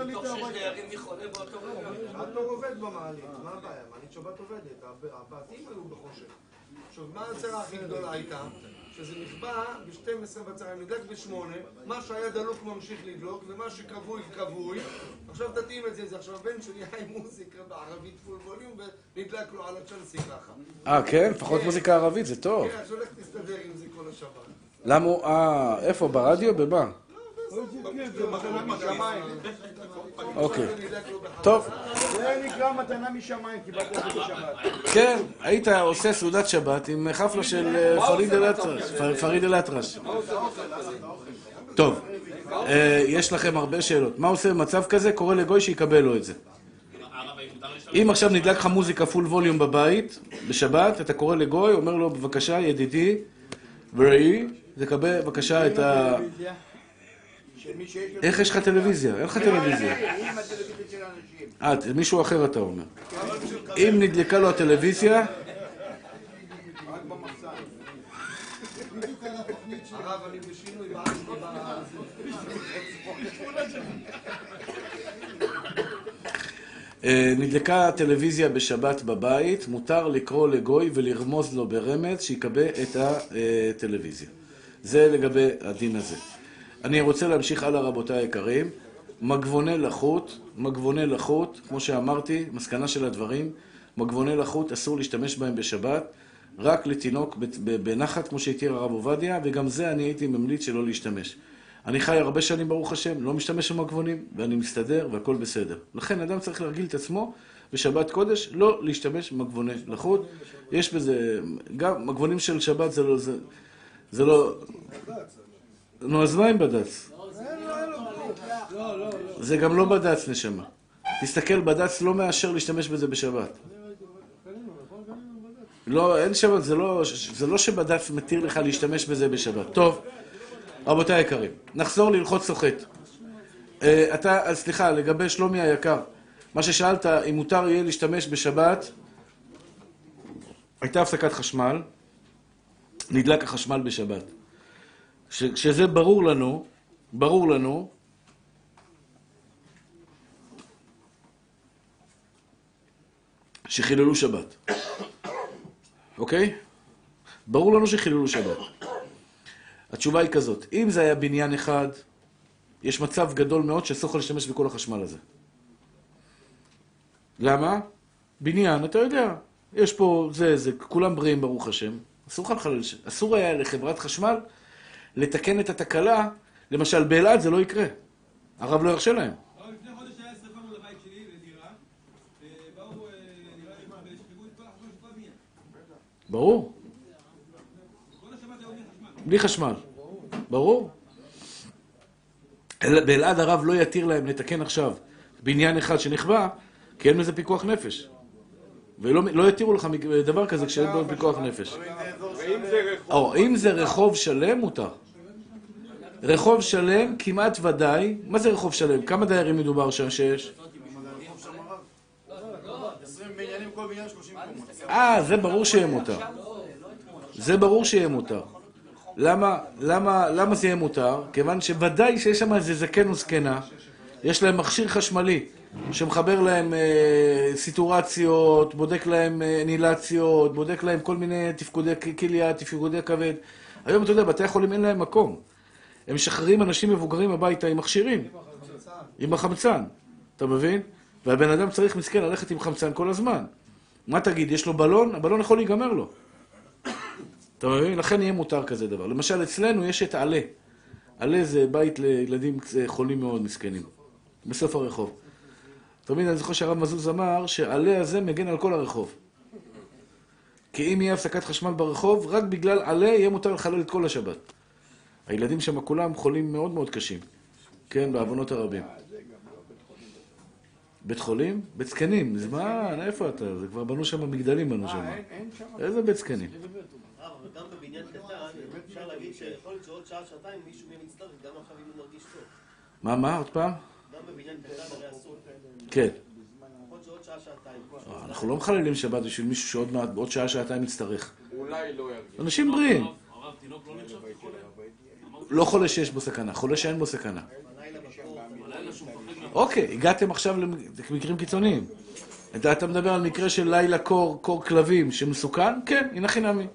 הב- הבתים היו בחושך. עכשיו, מה הצרה הכי גדולה הייתה? שזה נכבה ב-12 בצהריים, נדלק ב-8, מה שהיה דלוק ממשיך לדלוק, ומה שכבוי כבוי. עכשיו תתאים את זה, זה עכשיו הבן שלי היה עם מוזיקה בערבית פול ווליום, ונדלק לו על הצ'לסי ככה. אה, כן? לפחות מוזיקה ערבית, זה טוב. כן, אז הולך תסתדר עם זה כל השבת. למה הוא... אה, איפה? ברדיו? במה? אוקיי. טוב. זה נקרא מתנה משמיים, קיבלת את זה בשבת. כן, היית עושה סעודת שבת עם חפלה של אה, פריד אל-אטרש. טוב, אה, יש לכם הרבה שאלות. מה עושה במצב כזה? קורא לגוי שיקבל לו את זה. אם עכשיו נדלק לך מוזיקה פול ווליום בבית, בשבת, אתה קורא לגוי, אומר לו, בבקשה, ידידי ורעי, תקבל בבקשה את ה... איך יש לך טלוויזיה? אין לך טלוויזיה. הטלוויזיה של האנשים. אה, מישהו אחר אתה אומר. אם נדלקה לו הטלוויזיה. אה, נדלקה הטלוויזיה בשבת בבית, מותר לקרוא לגוי ולרמוז לו ברמז שיקבל את הטלוויזיה. זה לגבי הדין הזה. אני רוצה להמשיך הלאה רבותיי היקרים. מגבוני לחות, מגבוני לחות, כמו שאמרתי, מסקנה של הדברים, מגבוני לחות אסור להשתמש בהם בשבת, רק לתינוק בנחת, כמו שהתיר הרב עובדיה, וגם זה אני הייתי ממליץ שלא להשתמש. אני חי הרבה שנים, ברוך השם, לא משתמש במגבונים, ואני מסתדר, והכל בסדר. לכן אדם צריך להרגיל את עצמו בשבת קודש, לא להשתמש במגבוני לחות. יש בזה, גם מגבונים של שבת זה לא, זה, זה לא... נו, אז מה עם בד"ץ? זה גם לא בד"ץ, נשמה. תסתכל, בד"ץ לא מאשר להשתמש בזה בשבת. לא, אין שבת, זה לא, זה לא שבד"ץ מתיר לך להשתמש בזה בשבת. טוב, רבותיי היקרים, נחזור להלכות סוחט. אה, אתה, סליחה, לגבי שלומי היקר, מה ששאלת, אם מותר יהיה להשתמש בשבת, הייתה הפסקת חשמל, נדלק החשמל בשבת. ש- כשזה ברור לנו, ברור לנו, שחיללו שבת. אוקיי? ברור לנו שחיללו שבת. התשובה היא כזאת, אם זה היה בניין אחד, יש מצב גדול מאוד שאסור לך להשתמש בכל החשמל הזה. למה? בניין, אתה יודע, יש פה, זה, זה, כולם בריאים ברוך השם, אסור ש- אסור היה לחברת חשמל לתקן את התקלה, למשל באלעד זה לא יקרה, הרב לא ירשה להם. אבל לפני חודש היה שרפה מול הבית שלי, לדירה, ובאו, אה, נראה לי את כל הבניין. ברור, בלי חשמל. ברור. אל- באלעד הרב לא יתיר להם לתקן עכשיו בניין אחד שנכבה, כי אין בזה פיקוח נפש. ולא לא יתירו לך דבר כזה כשאין בו פיקוח נפש. זה רחוב... אם זה רחוב שלם, מותר. רחוב שלם, כמעט ודאי. מה זה רחוב שלם? כמה דיירים מדובר שם שיש? 20 בניינים, כל בניין 30 קומות. אה, זה ברור שיהיה מותר. זה ברור שיהיה מותר. למה, למה, למה זה יהיה מותר? כיוון שוודאי שיש שם איזה זקן או זקנה, יש להם מכשיר חשמלי שמחבר להם אה, סיטורציות, בודק להם אה, נילציות, בודק להם כל מיני תפקודי כליה, תפקודי כבד. היום אתה יודע, בתי החולים אין להם מקום. הם משחררים אנשים מבוגרים הביתה עם מכשירים, עם החמצן, אתה מבין? והבן אדם צריך מסכן ללכת עם חמצן כל הזמן. מה תגיד, יש לו בלון? הבלון יכול להיגמר לו. אתה מבין? לכן יהיה מותר כזה דבר. למשל, אצלנו יש את עלה. עלה זה בית לילדים חולים מאוד מסכנים. בסוף הרחוב. תמיד אני זוכר שהרב מזוז אמר שעלה הזה מגן על כל הרחוב. כי אם יהיה הפסקת חשמל ברחוב, רק בגלל עלה יהיה מותר לחלל את כל השבת. הילדים שם כולם חולים מאוד מאוד קשים. כן, בעוונות הרבים. בית חולים? בית זקנים, זמן, איפה אתה? זה כבר בנו שם מגדלים בנו שם. שם... איזה בית זקנים? אבל גם בבניין קטן, אפשר להגיד שיכול להיות שעוד שעה, שעתיים מישהו מהם יצטרך, גם עכשיו אם הוא מרגיש טוב. מה, מה? עוד פעם? גם בבניין קטן הרי אסור. כן. שעתיים. אנחנו לא מחללים שבת בשביל מישהו שעוד מעט, בעוד שעה, שעתיים יצטרך. אולי לא ירגיש. אנשים בריאים. הרב, תינוק לא נחשב כחולה? לא חולה שיש בו סכנה, חולה שאין בו סכנה. אוקיי, הגעתם עכשיו למקרים קיצוניים. אתה, מדבר על מקרה של לילה קור, קור כלבים שמסוכן? כן, הנה חינמי.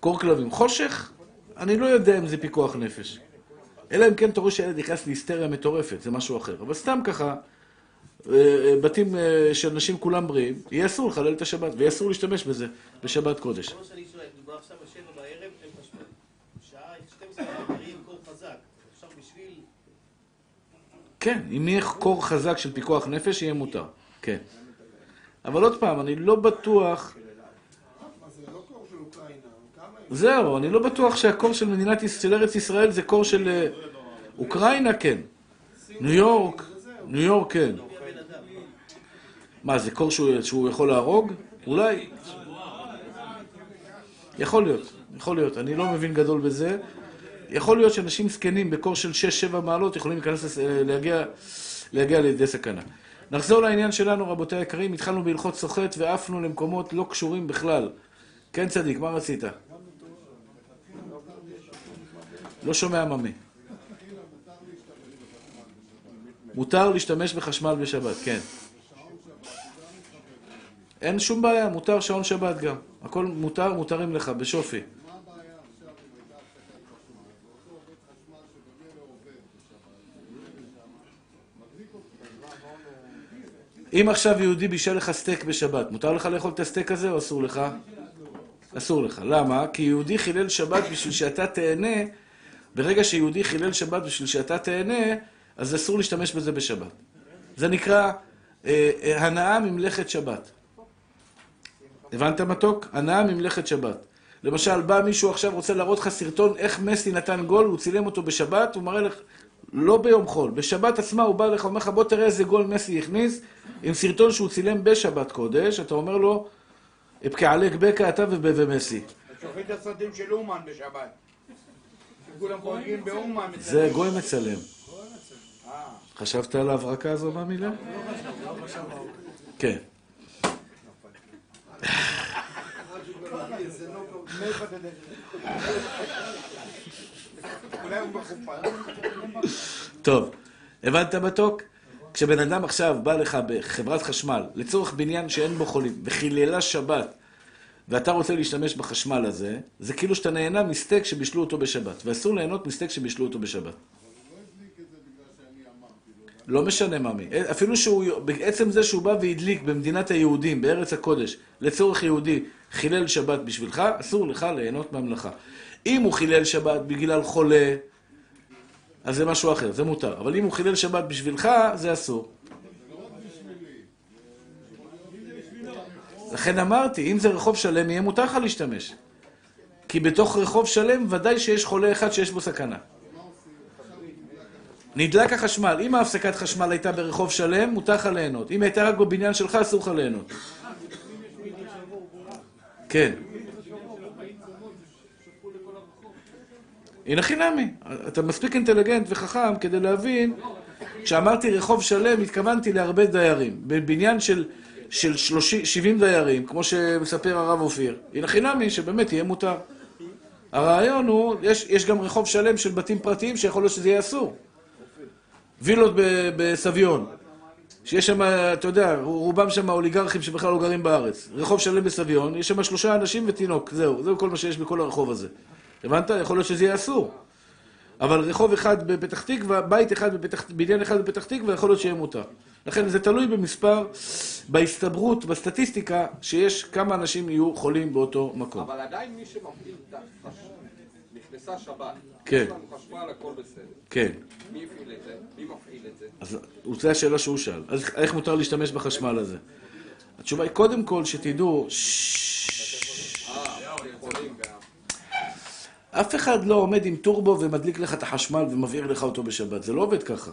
קור כלבים. חושך? אני לא יודע אם זה פיקוח נפש. אלא אם כן רואה שהילד נכנס להיסטריה מטורפת, זה משהו אחר. אבל סתם ככה, אה, אה, בתים אה, של אנשים כולם בריאים, יהיה אסור לחלל את השבת, ויהיה אסור להשתמש בזה בשבת קודש. כמו שאני שואל, מדובר עכשיו בשבע בערב, אין חשמל. שעה 12 בערב, קור חזק. אפשר בשביל... כן, אם יהיה קור חזק של פיקוח נפש, יהיה מותר. כן. אבל עוד פעם, אני לא בטוח... זהו, אני לא בטוח שהקור של מדינת ישראל, של ארץ ישראל זה קור של אה, אוקראינה, כן. ניו יורק, ניו יורק, כן. מה, זה קור שהוא, שהוא יכול להרוג? אולי. יכול להיות, יכול להיות. אני לא מבין גדול בזה. יכול להיות שאנשים זקנים בקור של 6-7 מעלות יכולים להיכנס, להגיע, להגיע לידי סכנה. נחזור לעניין שלנו, רבותיי היקרים. התחלנו בהלכות סוחט ועפנו למקומות לא קשורים בכלל. כן, צדיק, מה רצית? לא שומע ממי. מותר להשתמש בחשמל בשבת, כן. אין שום בעיה, מותר שעון שבת גם. הכל מותר, מותרים לך, בשופי. אם עכשיו יהודי בישל לך סטייק בשבת, מותר לך לאכול את הסטייק הזה או אסור לך? אסור לך. למה? כי יהודי חילל שבת בשביל שאתה תהנה, ברגע שיהודי חילל שבת בשביל שאתה תהנה, אז אסור להשתמש בזה בשבת. זה נקרא אה, אה, הנאה ממלאכת שבת. הבנת מתוק? הנאה ממלאכת שבת. למשל, בא מישהו עכשיו רוצה להראות לך סרטון איך מסי נתן גול, הוא צילם אותו בשבת, הוא מראה לך, לא ביום חול, בשבת עצמה הוא בא לך, אומר לך, בוא תראה איזה גול מסי הכניס, עם סרטון שהוא צילם בשבת קודש, אתה אומר לו, אפקעלק בקע אתה ומסי. את הסרטים של אומן בשבת. שכולם חוגגים באומן. זה גוי מצלם. חשבת על ההברקה הזו במילה? כן. טוב, הבנת מתוק? כשבן אדם עכשיו בא לך בחברת חשמל, לצורך בניין שאין בו חולים, וחיללה שבת, ואתה רוצה להשתמש בחשמל הזה, זה כאילו שאתה נהנה מסטייק שבישלו אותו בשבת, ואסור ליהנות מסטייק שבישלו אותו בשבת. לא משנה ממי. אפילו שהוא, בעצם זה שהוא בא והדליק במדינת היהודים, בארץ הקודש, לצורך יהודי, חילל שבת בשבילך, אסור לך ליהנות מהמלאכה. אם הוא חילל שבת בגלל חולה, אז זה משהו אחר, זה מותר. אבל אם הוא חילל שבת בשבילך, זה אסור. לכן אמרתי, אם זה רחוב שלם, יהיה מותר לך להשתמש. כי בתוך רחוב שלם, ודאי שיש חולה אחד שיש בו סכנה. נדלק החשמל. אם ההפסקת חשמל הייתה ברחוב שלם, מותר לך ליהנות. אם הייתה רק בבניין שלך, אסור לך ליהנות. כן. הנה חינמי. אתה מספיק אינטליגנט וחכם כדי להבין, כשאמרתי רחוב שלם, התכוונתי להרבה דיירים. בבניין של, של 30, 70 דיירים, כמו שמספר הרב אופיר. הנה חינמי, שבאמת יהיה מותר. הרעיון הוא, יש, יש גם רחוב שלם של בתים פרטיים שיכול להיות שזה יהיה אסור. וילות בסביון, שיש שם, אתה יודע, רובם שם אוליגרכים שבכלל לא גרים בארץ. רחוב שלם בסביון, יש שם שלושה אנשים ותינוק, זהו, זהו כל מה שיש בכל הרחוב הזה. הבנת? יכול להיות שזה יהיה אסור. אבל רחוב אחד בפתח תקווה, בית אחד בפתח, בניין אחד בפתח תקווה, יכול להיות שיהיה מותר. לכן זה תלוי במספר, בהסתברות, בסטטיסטיקה, שיש כמה אנשים יהיו חולים באותו מקום. אבל עדיין מי שמפעיל נכנסה שבת, כן. יש לנו חשמל, הכל בסדר. כן. מי הפעיל את זה? מי מפעיל את זה? אז זו השאלה שהוא שאל. אז איך מותר להשתמש בחשמל הזה? התשובה היא, קודם כל, שתדעו. אף אחד לא עומד עם טורבו ומדליק לך את החשמל ומבעיר לך אותו בשבת. זה לא עובד ככה.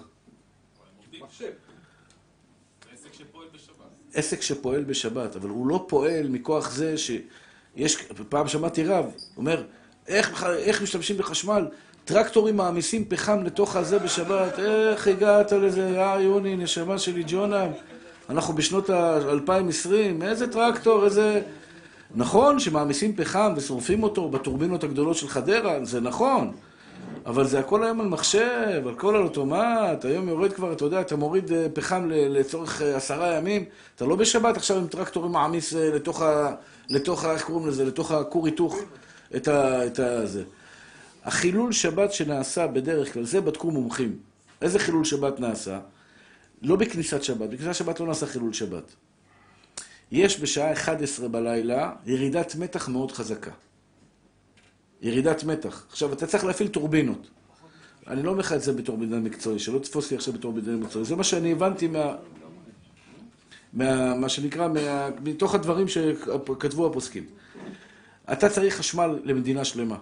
עסק שפועל בשבת. אבל הוא לא פועל מכוח זה שיש... פעם שמעתי רב, אומר, איך, איך משתמשים בחשמל? טרקטורים מעמיסים פחם לתוך הזה בשבת, איך הגעת לזה, אה יוני, נשמה שלי ג'ונה, אנחנו בשנות ה-2020, איזה טרקטור, איזה... נכון שמעמיסים פחם ושורפים אותו בטורבינות הגדולות של חדרה, זה נכון, אבל זה הכל היום על מחשב, הכל על אוטומט, היום יורד כבר, אתה יודע, אתה מוריד אה, פחם לצורך אה, עשרה ימים, אתה לא בשבת עכשיו עם טרקטורים מעמיס אה, לתוך ה... לתוך ה... איך קוראים לזה? לתוך הכור היתוך. את ה... את ה... זה. החילול שבת שנעשה בדרך כלל, זה בדקו מומחים. איזה חילול שבת נעשה? לא בכניסת שבת, בכניסת שבת לא נעשה חילול שבת. יש בשעה 11 בלילה ירידת מתח מאוד חזקה. ירידת מתח. עכשיו, אתה צריך להפעיל טורבינות. אני לא אומר לך את זה בתור בניין מקצועי, שלא תתפוס לי עכשיו בתור בניין מקצועי. זה מה שאני הבנתי מה... מה, מה שנקרא, מה, מתוך הדברים שכתבו הפוסקים. אתה צריך חשמל למדינה שלמה.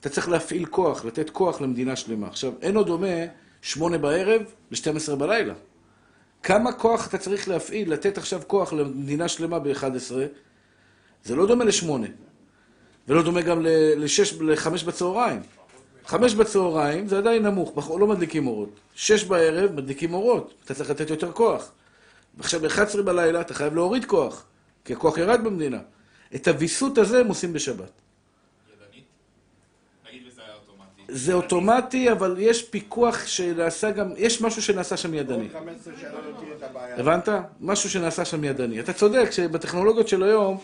אתה צריך להפעיל כוח, לתת כוח למדינה שלמה. עכשיו, אין עוד דומה שמונה בערב ל-12 בלילה. כמה כוח אתה צריך להפעיל, לתת עכשיו כוח למדינה שלמה ב-11? זה לא דומה לשמונה. ולא דומה גם לשש, לחמש בצהריים. חמש בצהריים זה עדיין נמוך, בח- לא מדליקים אורות. שש בערב מדליקים אורות, אתה צריך לתת יותר כוח. ועכשיו ב-11 בלילה אתה חייב להוריד כוח, כי הכוח ירד במדינה. את הוויסות הזה הם עושים בשבת. ידנית? נגיד וזה היה אוטומטי. זה אוטומטי, אבל יש פיקוח שנעשה גם, יש משהו שנעשה שם ידני. עוד 15 שנה לא תהיה את הבעיה. הבנת? משהו שנעשה שם ידני. אתה צודק שבטכנולוגיות של היום,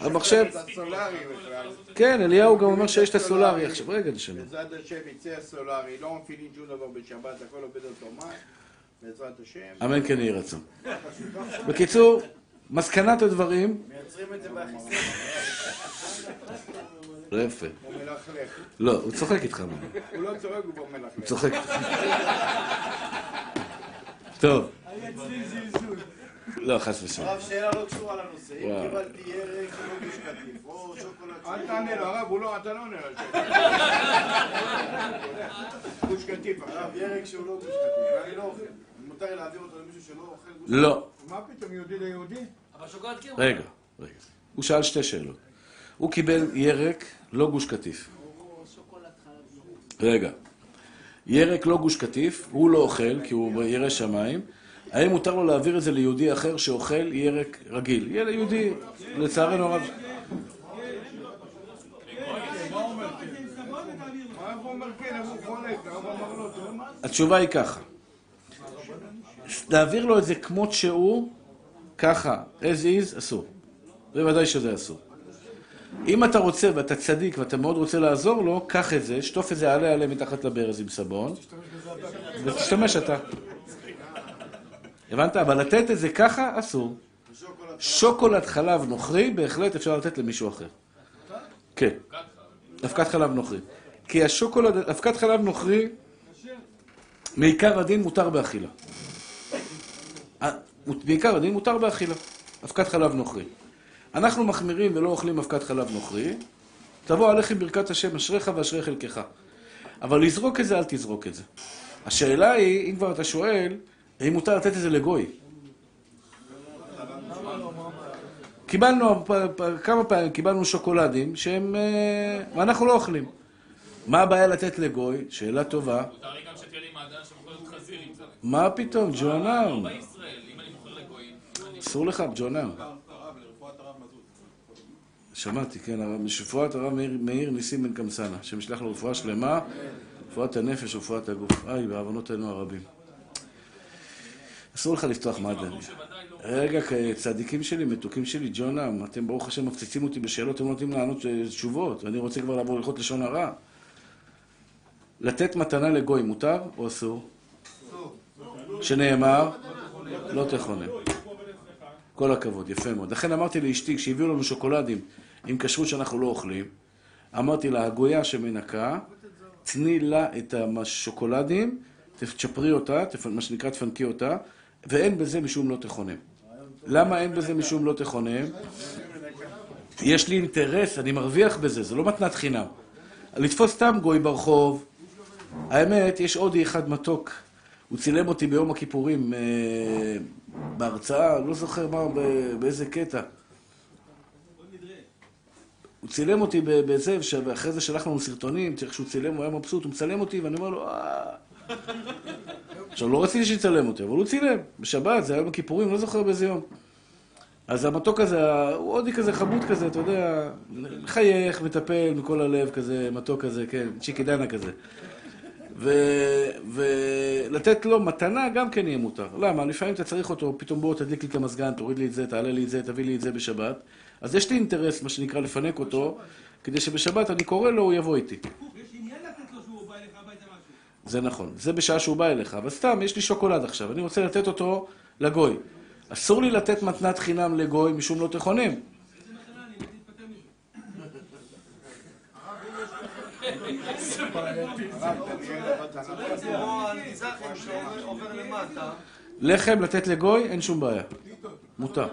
המחשב-. כן, אליהו גם אומר שיש את הסולארי עכשיו. רגע, נשמה. בעזרת השם יצא הסולארי, לא מפעילים שום דבר בשבת, הכל עובד אוטומט, בעזרת השם. אמן כן יהי רצון. בקיצור, מסקנת הדברים, מייצרים את זה באחיסון. לא יפה. הוא מלכלך. לא, הוא צוחק איתך. הוא לא צוחק, הוא כבר מלכלך. הוא צוחק. טוב. היה אצלי זלזול. לא, חס ושלום. הרב, שאלה לא קשורה לנושא. אם. קיבלתי ירק או גוש קטיף, או שוקולד... אל תענה לו, הרב, הוא לא, אתה לא עונה לו. גוש קטיף עכשיו. הרב, ירק שהוא לא גוש קטיף, ואני לא אוכל. מותר להעביר אותו למישהו שלא אוכל גוש קטיף? לא. מה פתאום, יהודי ליהודי? אבל שוקולד קירמה. רגע, רגע. הוא שאל שתי שאלות. הוא קיבל ירק, לא גוש קטיף. רגע. ירק לא גוש קטיף, הוא לא אוכל, כי הוא ירא שמיים. האם מותר לו להעביר את זה ליהודי אחר שאוכל ירק רגיל? יהיה ליהודי, לצערנו הרב. זה? התשובה היא ככה. להעביר לו את זה כמות שהוא, ככה, as is, אסור. בוודאי שזה אסור. אם אתה רוצה ואתה צדיק ואתה מאוד רוצה לעזור לו, קח את זה, שטוף את זה עלה עלה מתחת לברז עם סבון, ותשתמש אתה. הבנת? אבל לתת את זה ככה, אסור. שוקולד חלב נוכרי, בהחלט אפשר לתת למישהו אחר. כן. אבקת חלב נוכרי. כי השוקולד, אבקת חלב נוכרי, מעיקר הדין מותר באכילה. בעיקר הדין מותר באכילה. אבקת חלב נוכרי. אנחנו מחמירים ולא אוכלים אבקת חלב נוכרי, תבוא עליך עם ברכת השם, אשריך ואשרי חלקך. אבל לזרוק את זה, אל תזרוק את זה. השאלה היא, אם כבר אתה שואל, האם מותר לתת את זה לגוי? קיבלנו כמה פעמים, קיבלנו שוקולדים שהם... אה, ואנחנו לא אוכלים. מה הבעיה לתת לגוי? שאלה טובה. מותר לי גם שתהיה לי מעדן שמעתי, כן, הרב- משפועת הרב מאיר, מאיר ניסים בן קמסנה, שמשלח לו רפואה שלמה, רפואת הנפש ורפואת הגוף. איי, בעוונותינו הרבים. אסור לך לפתוח מעדנים. רגע, כ- צדיקים שלי, מתוקים שלי, ג'ונם, אתם ברוך השם מפציצים אותי בשאלות, אתם לא נותנים לענות אה, תשובות, ואני רוצה כבר לעבור הלכות לשון הרע. לתת מתנה לגוי מותר או אסור? שנאמר, לא תכונן. כל הכבוד, יפה מאוד. לכן אמרתי לאשתי, כשהביאו לנו שוקולדים עם כשרות שאנחנו לא אוכלים, אמרתי לה, הגויה שמנקה, תני לה את השוקולדים, תצ'פרי אותה, מה שנקרא תפנקי אותה, ואין בזה משום לא תכונן. למה אין בזה משום לא תכונן? יש לי אינטרס, אני מרוויח בזה, זה לא מתנת חינם. לתפוס סתם גוי ברחוב, האמת, יש עוד אחד מתוק. הוא צילם אותי ביום הכיפורים אה, בהרצאה, לא זוכר מה, באיזה קטע. הוא צילם אותי בזה, ואחרי זה שלח לנו סרטונים, צריך שהוא צילם, הוא היה מבסוט, הוא מצלם אותי, ואני אומר לו, אה... עכשיו, לא רציתי שיצלם אותי, אבל הוא צילם, בשבת, זה היה יום הכיפורים, לא זוכר באיזה יום. אז המתוק הזה, הוא הודי כזה חמוד כזה, אתה יודע, מחייך, מטפל מכל הלב כזה, מתוק כזה, כן, צ'יקי דנה כזה. ו- ולתת לו מתנה גם כן יהיה מותר. למה? לפעמים אתה צריך אותו, פתאום בוא תדליק לי את המזגן, תוריד לי את זה, תעלה לי את זה, תביא לי את זה בשבת. אז יש לי אינטרס, מה שנקרא, לפנק אותו, כדי שבשבת אני קורא לו, הוא יבוא איתי. זה נכון. זה בשעה שהוא בא אליך. אבל סתם, יש לי שוקולד עכשיו, אני רוצה לתת אותו לגוי. אסור לי לתת מתנת חינם לגוי משום לא תכונן. איזה לחם לתת לגוי, אין שום בעיה. מותר.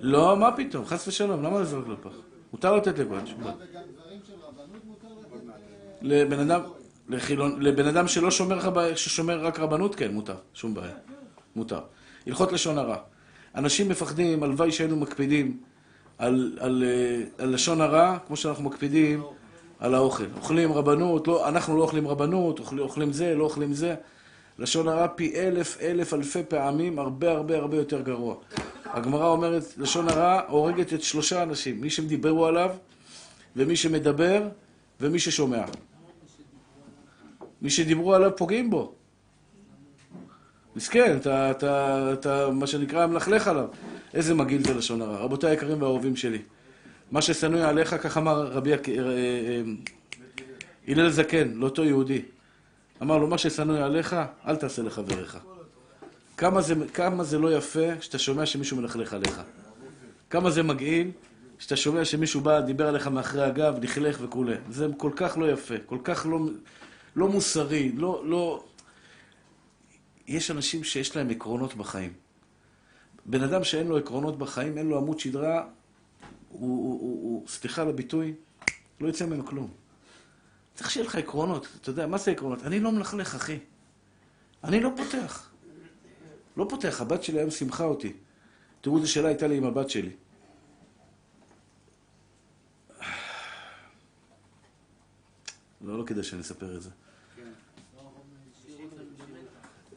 לא, מה פתאום, חס ושלום, למה לזרוק לפח? מותר לתת לגוי, אין שום בעיה. לבן אדם, לחילון, לבן אדם שלא שומר, ששומר רק רבנות, כן, מותר, שום בעיה. מותר. הלכות לשון הרע. אנשים מפחדים, הלוואי שהיינו מקפידים על, על, אה, על לשון הרע, כמו שאנחנו מקפידים על האוכל. אוכלים רבנות, לא, אנחנו לא אוכלים רבנות, אוכלים, אוכלים זה, לא אוכלים זה. לשון הרע פי אלף, אלף, אלפי פעמים, הרבה הרבה הרבה יותר גרוע. הגמרא אומרת, לשון הרע הורגת את שלושה אנשים, מי שדיברו עליו, ומי שמדבר, ומי ששומע. מי שדיברו עליו פוגעים בו. מסכן, אתה, אתה, אתה, מה שנקרא, מלכלך עליו. איזה מגעיל זה לשון הרע. רבותיי היקרים והאהובים שלי, מה ששנוא עליך, כך אמר רבי הק- אה, אה, הלל זקן, לאותו יהודי. אמר לו, מה ששנוא עליך, אל תעשה לחבריך. כמה זה, כמה זה לא יפה שאתה שומע שמישהו מלכלך עליך. כמה זה מגעיל שאתה שומע שמישהו בא, דיבר עליך מאחרי הגב, לכלך וכולי. זה כל כך לא יפה, כל כך לא, לא מוסרי, לא, לא... יש אנשים שיש להם עקרונות בחיים. בן אדם שאין לו עקרונות בחיים, אין לו עמוד שדרה, הוא, הוא, הוא, הוא סליחה על הביטוי, לא יצא ממנו כלום. צריך שיהיה לך עקרונות. אתה יודע, מה זה עקרונות? אני לא מלכלך, אחי. אני לא פותח. לא פותח. הבת שלי היום שמחה אותי. תראו איזה שאלה הייתה לי עם הבת שלי. לא, לא כדאי שאני אספר את זה.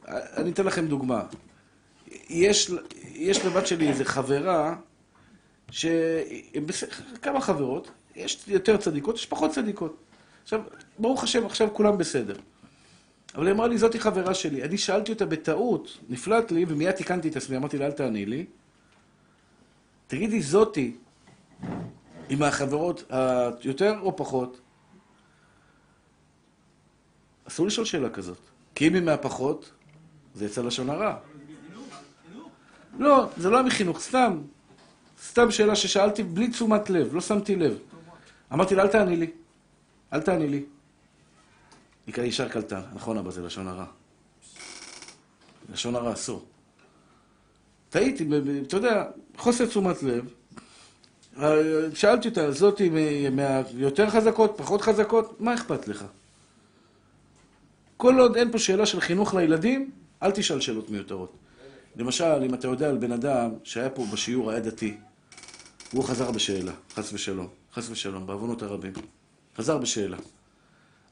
אני אתן לכם דוגמה. יש, יש לבת שלי איזה חברה, ש... כמה חברות, יש יותר צדיקות, יש פחות צדיקות. עכשיו, ברוך השם, עכשיו כולם בסדר. אבל היא אמרה לי, זאתי חברה שלי. אני שאלתי אותה בטעות, נפלט לי, ומיד תיקנתי את עצמי, אמרתי לה, אל תעני לי. תגידי, זאתי, היא מהחברות היותר או פחות? אסור לשאול שאלה כזאת. כי אם היא מהפחות, זה יצא לשון הרע. לא, זה לא היה מחינוך, סתם. סתם שאלה ששאלתי בלי תשומת לב, לא שמתי לב. אמרתי לה, אל תעני לי. אל תעני לי. היא ישר קלטה, נכון אבא, זה לשון הרע. לשון הרע אסור. טעיתי, אתה יודע, חוסר תשומת לב. אה, שאלתי אותה, זאתי מהיותר חזקות, פחות חזקות, מה אכפת לך? כל עוד אין פה שאלה של חינוך לילדים, אל תשאל שאלות מיותרות. למשל, אם אתה יודע על בן אדם שהיה פה בשיעור, היה דתי, והוא חזר בשאלה, חס ושלום, חס ושלום, בעוונות הרבים. חזר בשאלה.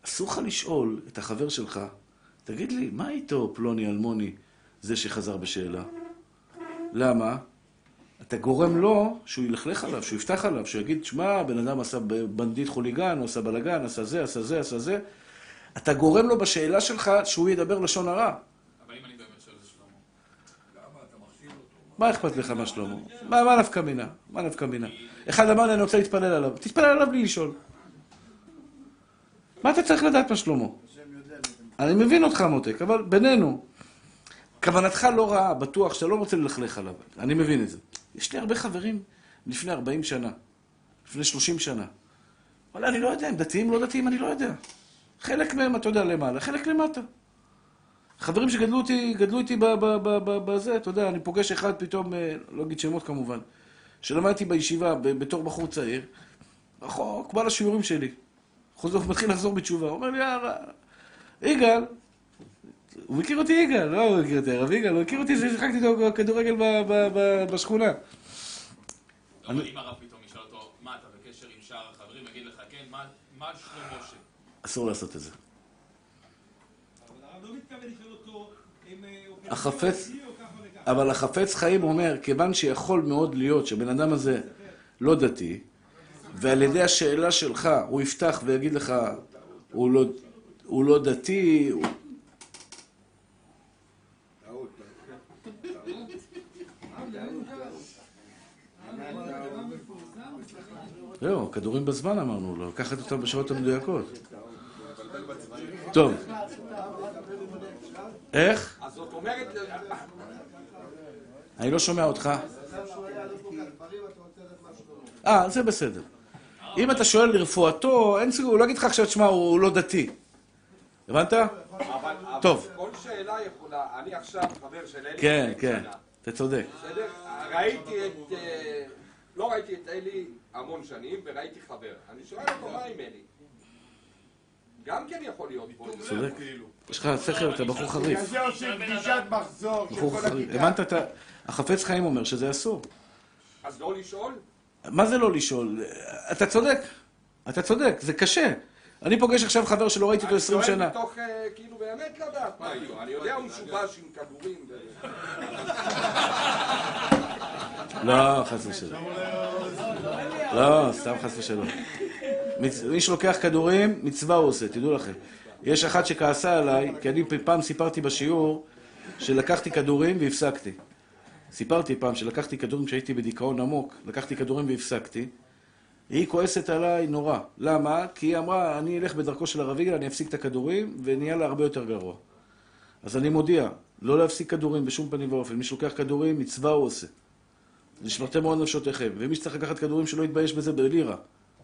אסור לך לשאול את החבר שלך, תגיד לי, מה איתו פלוני אלמוני, זה שחזר בשאלה? למה? אתה גורם לו שהוא ילכלך עליו, שהוא יפתח עליו, שהוא יגיד, שמע, בן אדם עשה בנדיט חוליגן, עשה בלאגן, עשה זה, עשה זה, עשה זה. אתה גורם לו בשאלה שלך שהוא ידבר לשון הרע. אבל אם אני באמת שואל את שלמה. מה אכפת לך מה שלמה? מה, נפקא מינה? מה נפקא מינה? אחד אמר לי, אני רוצה להתפלל עליו. תתפלל עליו בלי לשאול. מה אתה צריך לדעת מה שלמה? אני מבין אותך, מותק, אבל בינינו, כוונתך לא רעה, בטוח שאתה לא רוצה ללכלך עליו. אני מבין את זה. יש לי הרבה חברים לפני 40 שנה, לפני 30 שנה. וואלה, אני לא יודע, הם דתיים, לא דתיים, אני לא יודע. חלק מהם, אתה יודע, למעלה, חלק למטה. חברים שגדלו אותי, גדלו איתי בזה, אתה יודע, אני פוגש אחד פתאום, אה, לא אגיד שמות כמובן, שלמדתי בישיבה בתור בחור צעיר, רחוק, בא לשיעורים שלי. חוזר, מתחיל לחזור בתשובה, הוא אומר לי, יאללה, יגאל, הוא מכיר אותי יגאל, לא הוא מכיר אותי, הרב יגאל, הוא מכיר אותי, שיחקתי איתו כדורגל בשכונה. אבל אם הרב פתאום ישאל אותו, מה אתה בקשר עם שאר החברים, יגיד לך, כן, מה- שלמה משה? אסור לעשות את זה. אבל הרב לא מתכוון לשאול אותו, אם אה, הוא החפץ. אבל החפץ חיים אומר, כיוון שיכול מאוד להיות שבן אדם הזה לא דתי, ועל ידי השאלה שלך הוא יפתח ויגיד לך, הוא לא, הוא לא דתי. זהו, כדורים בזמן אמרנו לו, לקחת אותם בשעות המדויקות. טוב. איך? אז זאת אומרת, אני לא שומע אותך. אה, זה בסדר. אם אתה שואל לרפואתו, אין סיכוי, הוא לא יגיד לך עכשיו, תשמע, הוא לא דתי. הבנת? טוב. כל שאלה יכולה, אני עכשיו חבר של אלי כן, כן, אתה צודק. בסדר? ראיתי את... אה, לא ראיתי את אלי המון שנים, וראיתי חבר. אני שואל אותו מה עם אלי? גם כן יכול להיות פה. צודק. יש לך שכל, אתה בחור חריף. זה עושים פגישת מחזור של כל. הכיתה. הבנת את ה... החפץ חיים אומר שזה אסור. אז לא לשאול? מה זה לא לשאול? אתה צודק. אתה צודק, זה קשה. אני פוגש עכשיו חבר שלא ראיתי אותו 20 אני שנה. שואל מתוך, אה, כאילו, באמת לדעת מה איתו. אני יודע, הוא משובש עם כדורים. לא, חס ושלום. לא, סתם חס ושלום. מי שלוקח כדורים, מצווה הוא עושה, תדעו לכם. יש אחת שכעסה עליי, כי אני פעם סיפרתי בשיעור שלקחתי כדורים והפסקתי. סיפרתי פעם שלקחתי כדורים כשהייתי בדיכאון עמוק, לקחתי כדורים והפסקתי. היא כועסת עליי נורא. למה? כי היא אמרה, אני אלך בדרכו של הרב יגאל, אני אפסיק את הכדורים, ונהיה לה הרבה יותר גרוע. אז אני מודיע, לא להפסיק כדורים בשום פנים ואופן. מי שלוקח כדורים, מצווה הוא עושה. נשמרתם מאוד נפשותיכם. ומי שצריך לקחת כדורים שלא יתבייש בזה בלירה.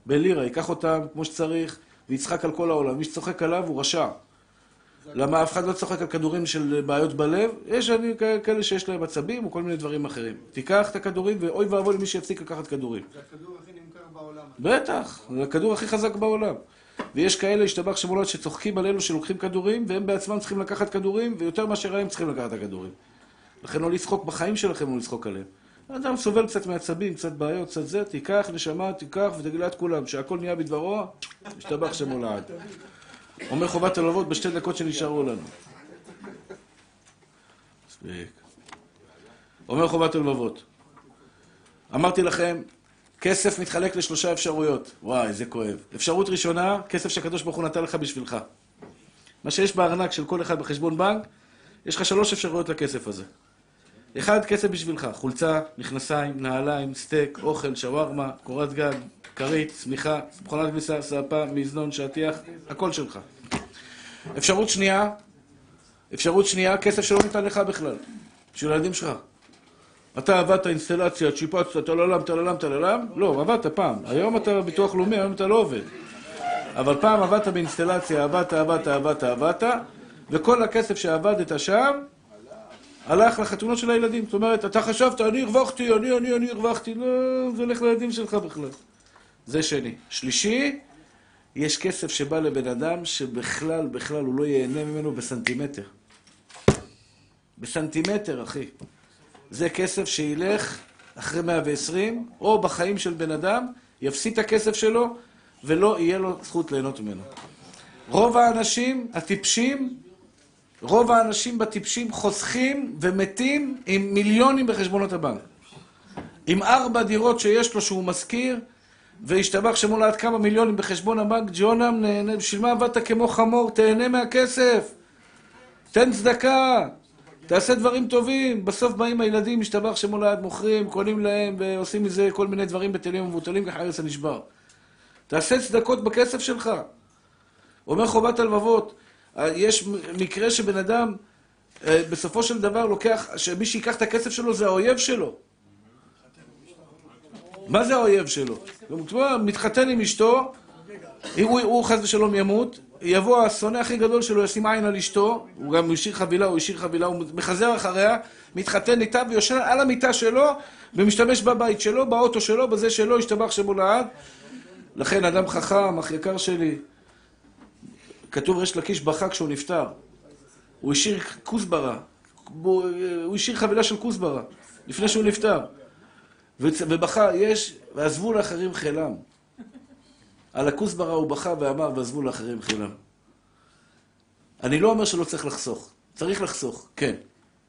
בלירה, ייקח אותם כמו שצריך, ויצחק על כל העולם. מי שצוחק עליו הוא רשע. למה אף אחד לא צוחק על כדורים של בעיות בלב? יש אני, כאלה שיש להם עצבים או כל מיני דברים אחרים. תיקח את הכדורים, ואוי ואבוי למי שיפסיק לקחת כדורים. זה הכדור הכי נמכר בעולם. בטח, זה הכדור הכי חזק בעולם. ויש כאלה, השתבח שמולד, שצוחקים על אלו שלוקחים כדורים, והם בעצמם צריכים לקחת כדורים, ויותר מאשר הם צריכים לקחת את הכדורים. לכן לא לצחוק בחיים שלכם, לא לצחוק עליהם. האדם סובל קצת מעצבים, קצת בעיות, קצת זה, תיקח, נשמה, תיקח, ותגלה את כולם, שהכל נהיה בדברו, השתבח שמו לעד. אומר חובת הלוות בשתי דקות שנשארו לנו. מספיק. אומר חובת הלבבות. אמרתי לכם, כסף מתחלק לשלושה אפשרויות. וואי, זה כואב. אפשרות ראשונה, כסף שהקדוש ברוך הוא נתן לך בשבילך. מה שיש בארנק של כל אחד בחשבון בנק, יש לך שלוש אפשרויות לכסף הזה. אחד, כסף בשבילך. חולצה, מכנסיים, נעליים, סטייק, אוכל, שווארמה, קורת גג, כרית, צמיחה, מכונת כביסה, ספה, מזנון, שטיח, הכל שלך. אפשרות שנייה, אפשרות שנייה, כסף שלא ניתן לך בכלל. בשביל הילדים שלך. אתה עבדת אינסטלציה, שיפצת, טללם, טללם, טללם? לא, עבדת פעם. היום אתה בביטוח לאומי, היום אתה לא עובד. אבל פעם עבדת באינסטלציה, עבדת, עבדת, עבדת, עבדת, וכל הכסף שעבדת שם, הלך לחתונות של הילדים. זאת אומרת, אתה חשבת, אני הרווחתי, אני, אני, אני הרווחתי. לא, זה הולך לילדים שלך בכלל. זה שני. שלישי, יש כסף שבא לבן אדם שבכלל, בכלל הוא לא ייהנה ממנו בסנטימטר. בסנטימטר, אחי. זה כסף שילך אחרי 120, או בחיים של בן אדם, יפסיד את הכסף שלו, ולא יהיה לו זכות ליהנות ממנו. רוב האנשים הטיפשים, רוב האנשים בטיפשים חוסכים ומתים עם מיליונים בחשבונות הבנק. עם ארבע דירות שיש לו שהוא משכיר, והשתבח שמו לעד כמה מיליונים בחשבון הבנק, ג'ונם נהנה, בשביל מה עבדת כמו חמור? תהנה מהכסף. תן צדקה. תעשה דברים טובים, בסוף באים הילדים, משתבח שמו לעד, מוכרים, קונים להם ועושים מזה כל מיני דברים בטלים ומבוטלים כחרס הנשבר. תעשה צדקות בכסף שלך. אומר חובת הלבבות, יש מקרה שבן אדם אה, בסופו של דבר לוקח, שמי שיקח את הכסף שלו זה האויב שלו. מה זה האויב שלו? הוא מתחתן עם אשתו, הוא, חס ושלום ימות, יבוא השונא הכי גדול שלו, ישים עין על אשתו, הוא גם השאיר חבילה, הוא השאיר חבילה, הוא מחזר אחריה, מתחתן איתה ויושן על המיטה שלו, ומשתמש בבית שלו, באוטו שלו, בזה שלו, השתבח שמו לעד. לכן אדם חכם, אח יקר שלי, כתוב ריש לקיש בכה כשהוא נפטר. הוא השאיר כוסברה, הוא השאיר חבילה של כוסברה, לפני שהוא נפטר. ובכה, יש, ועזבו לאחרים חילם. על הכוסברה הוא בכה ואמר, ועזבו לאחרים חילם. אני לא אומר שלא צריך לחסוך. צריך לחסוך, כן.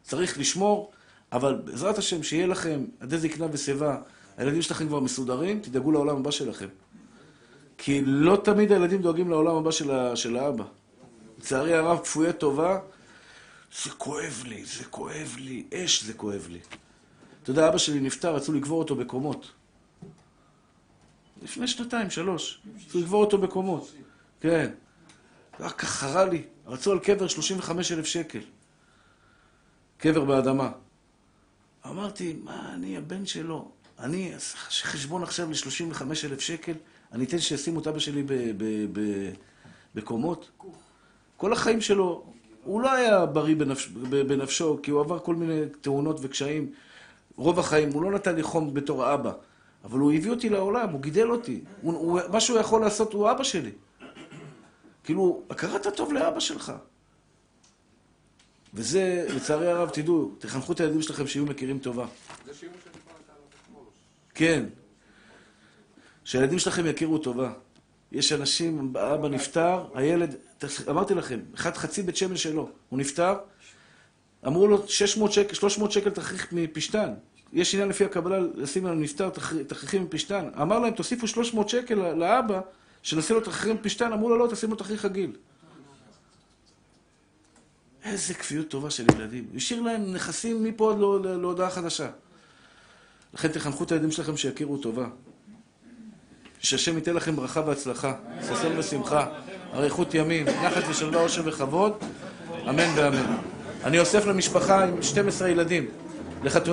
צריך לשמור, אבל בעזרת השם, שיהיה לכם עדי זקנה ושיבה, הילדים שלכם כבר מסודרים, תדאגו לעולם הבא שלכם. כי לא תמיד הילדים דואגים לעולם הבא של, ה, של האבא. לצערי הרב, כפויי טובה, זה כואב לי, זה כואב לי, אש זה כואב לי. אתה יודע, אבא שלי נפטר, רצו לקבור אותו בקומות. לפני שנתיים, שלוש. רצו לקבור אותו בקומות. כן. רק ככה לי. רצו על קבר 35 אלף שקל. קבר באדמה. אמרתי, מה, אני הבן שלו. אני חשבון עכשיו ל-35 אלף שקל, אני אתן שישימו את אבא שלי בקומות. כל החיים שלו, הוא לא היה בריא בנפש, בנפשו, כי הוא עבר כל מיני תאונות וקשיים. רוב החיים, הוא לא נתן לי חום בתור אבא, אבל הוא הביא אותי לעולם, הוא גידל אותי. הוא, הוא, מה שהוא יכול לעשות, הוא אבא שלי. כאילו, הכרת הטוב לאבא שלך. וזה, לצערי הרב, תדעו, תחנכו את הילדים שלכם שיהיו מכירים טובה. זה שימוש שדיברת עליו אתמול. כן. שהילדים שלכם יכירו טובה. יש אנשים, האבא נפטר, הילד, אמרתי לכם, אחד חצי בית שמן שלו, הוא נפטר, אמרו לו 600 שקל, 300 שקל תכריך מפשתן. יש עניין לפי הקבלה לשים על נפטר תכריכים מפשתן. אמר להם, תוסיפו 300 שקל לאבא, שנשים לו תכריכים מפשתן, אמרו לו, לא, תשים לו תכריך רגיל. איזה כפיות טובה של ילדים. השאיר להם נכסים מפה עד להודעה חדשה. לכן תחנכו את הילדים שלכם שיכירו טובה. שהשם ייתן לכם ברכה והצלחה, ששון ושמחה, אריכות ימים, נחת ושלווה, עושר וכבוד, אמן ואמן. אני אוסף למשפחה עם 12 ילדים. לחתונה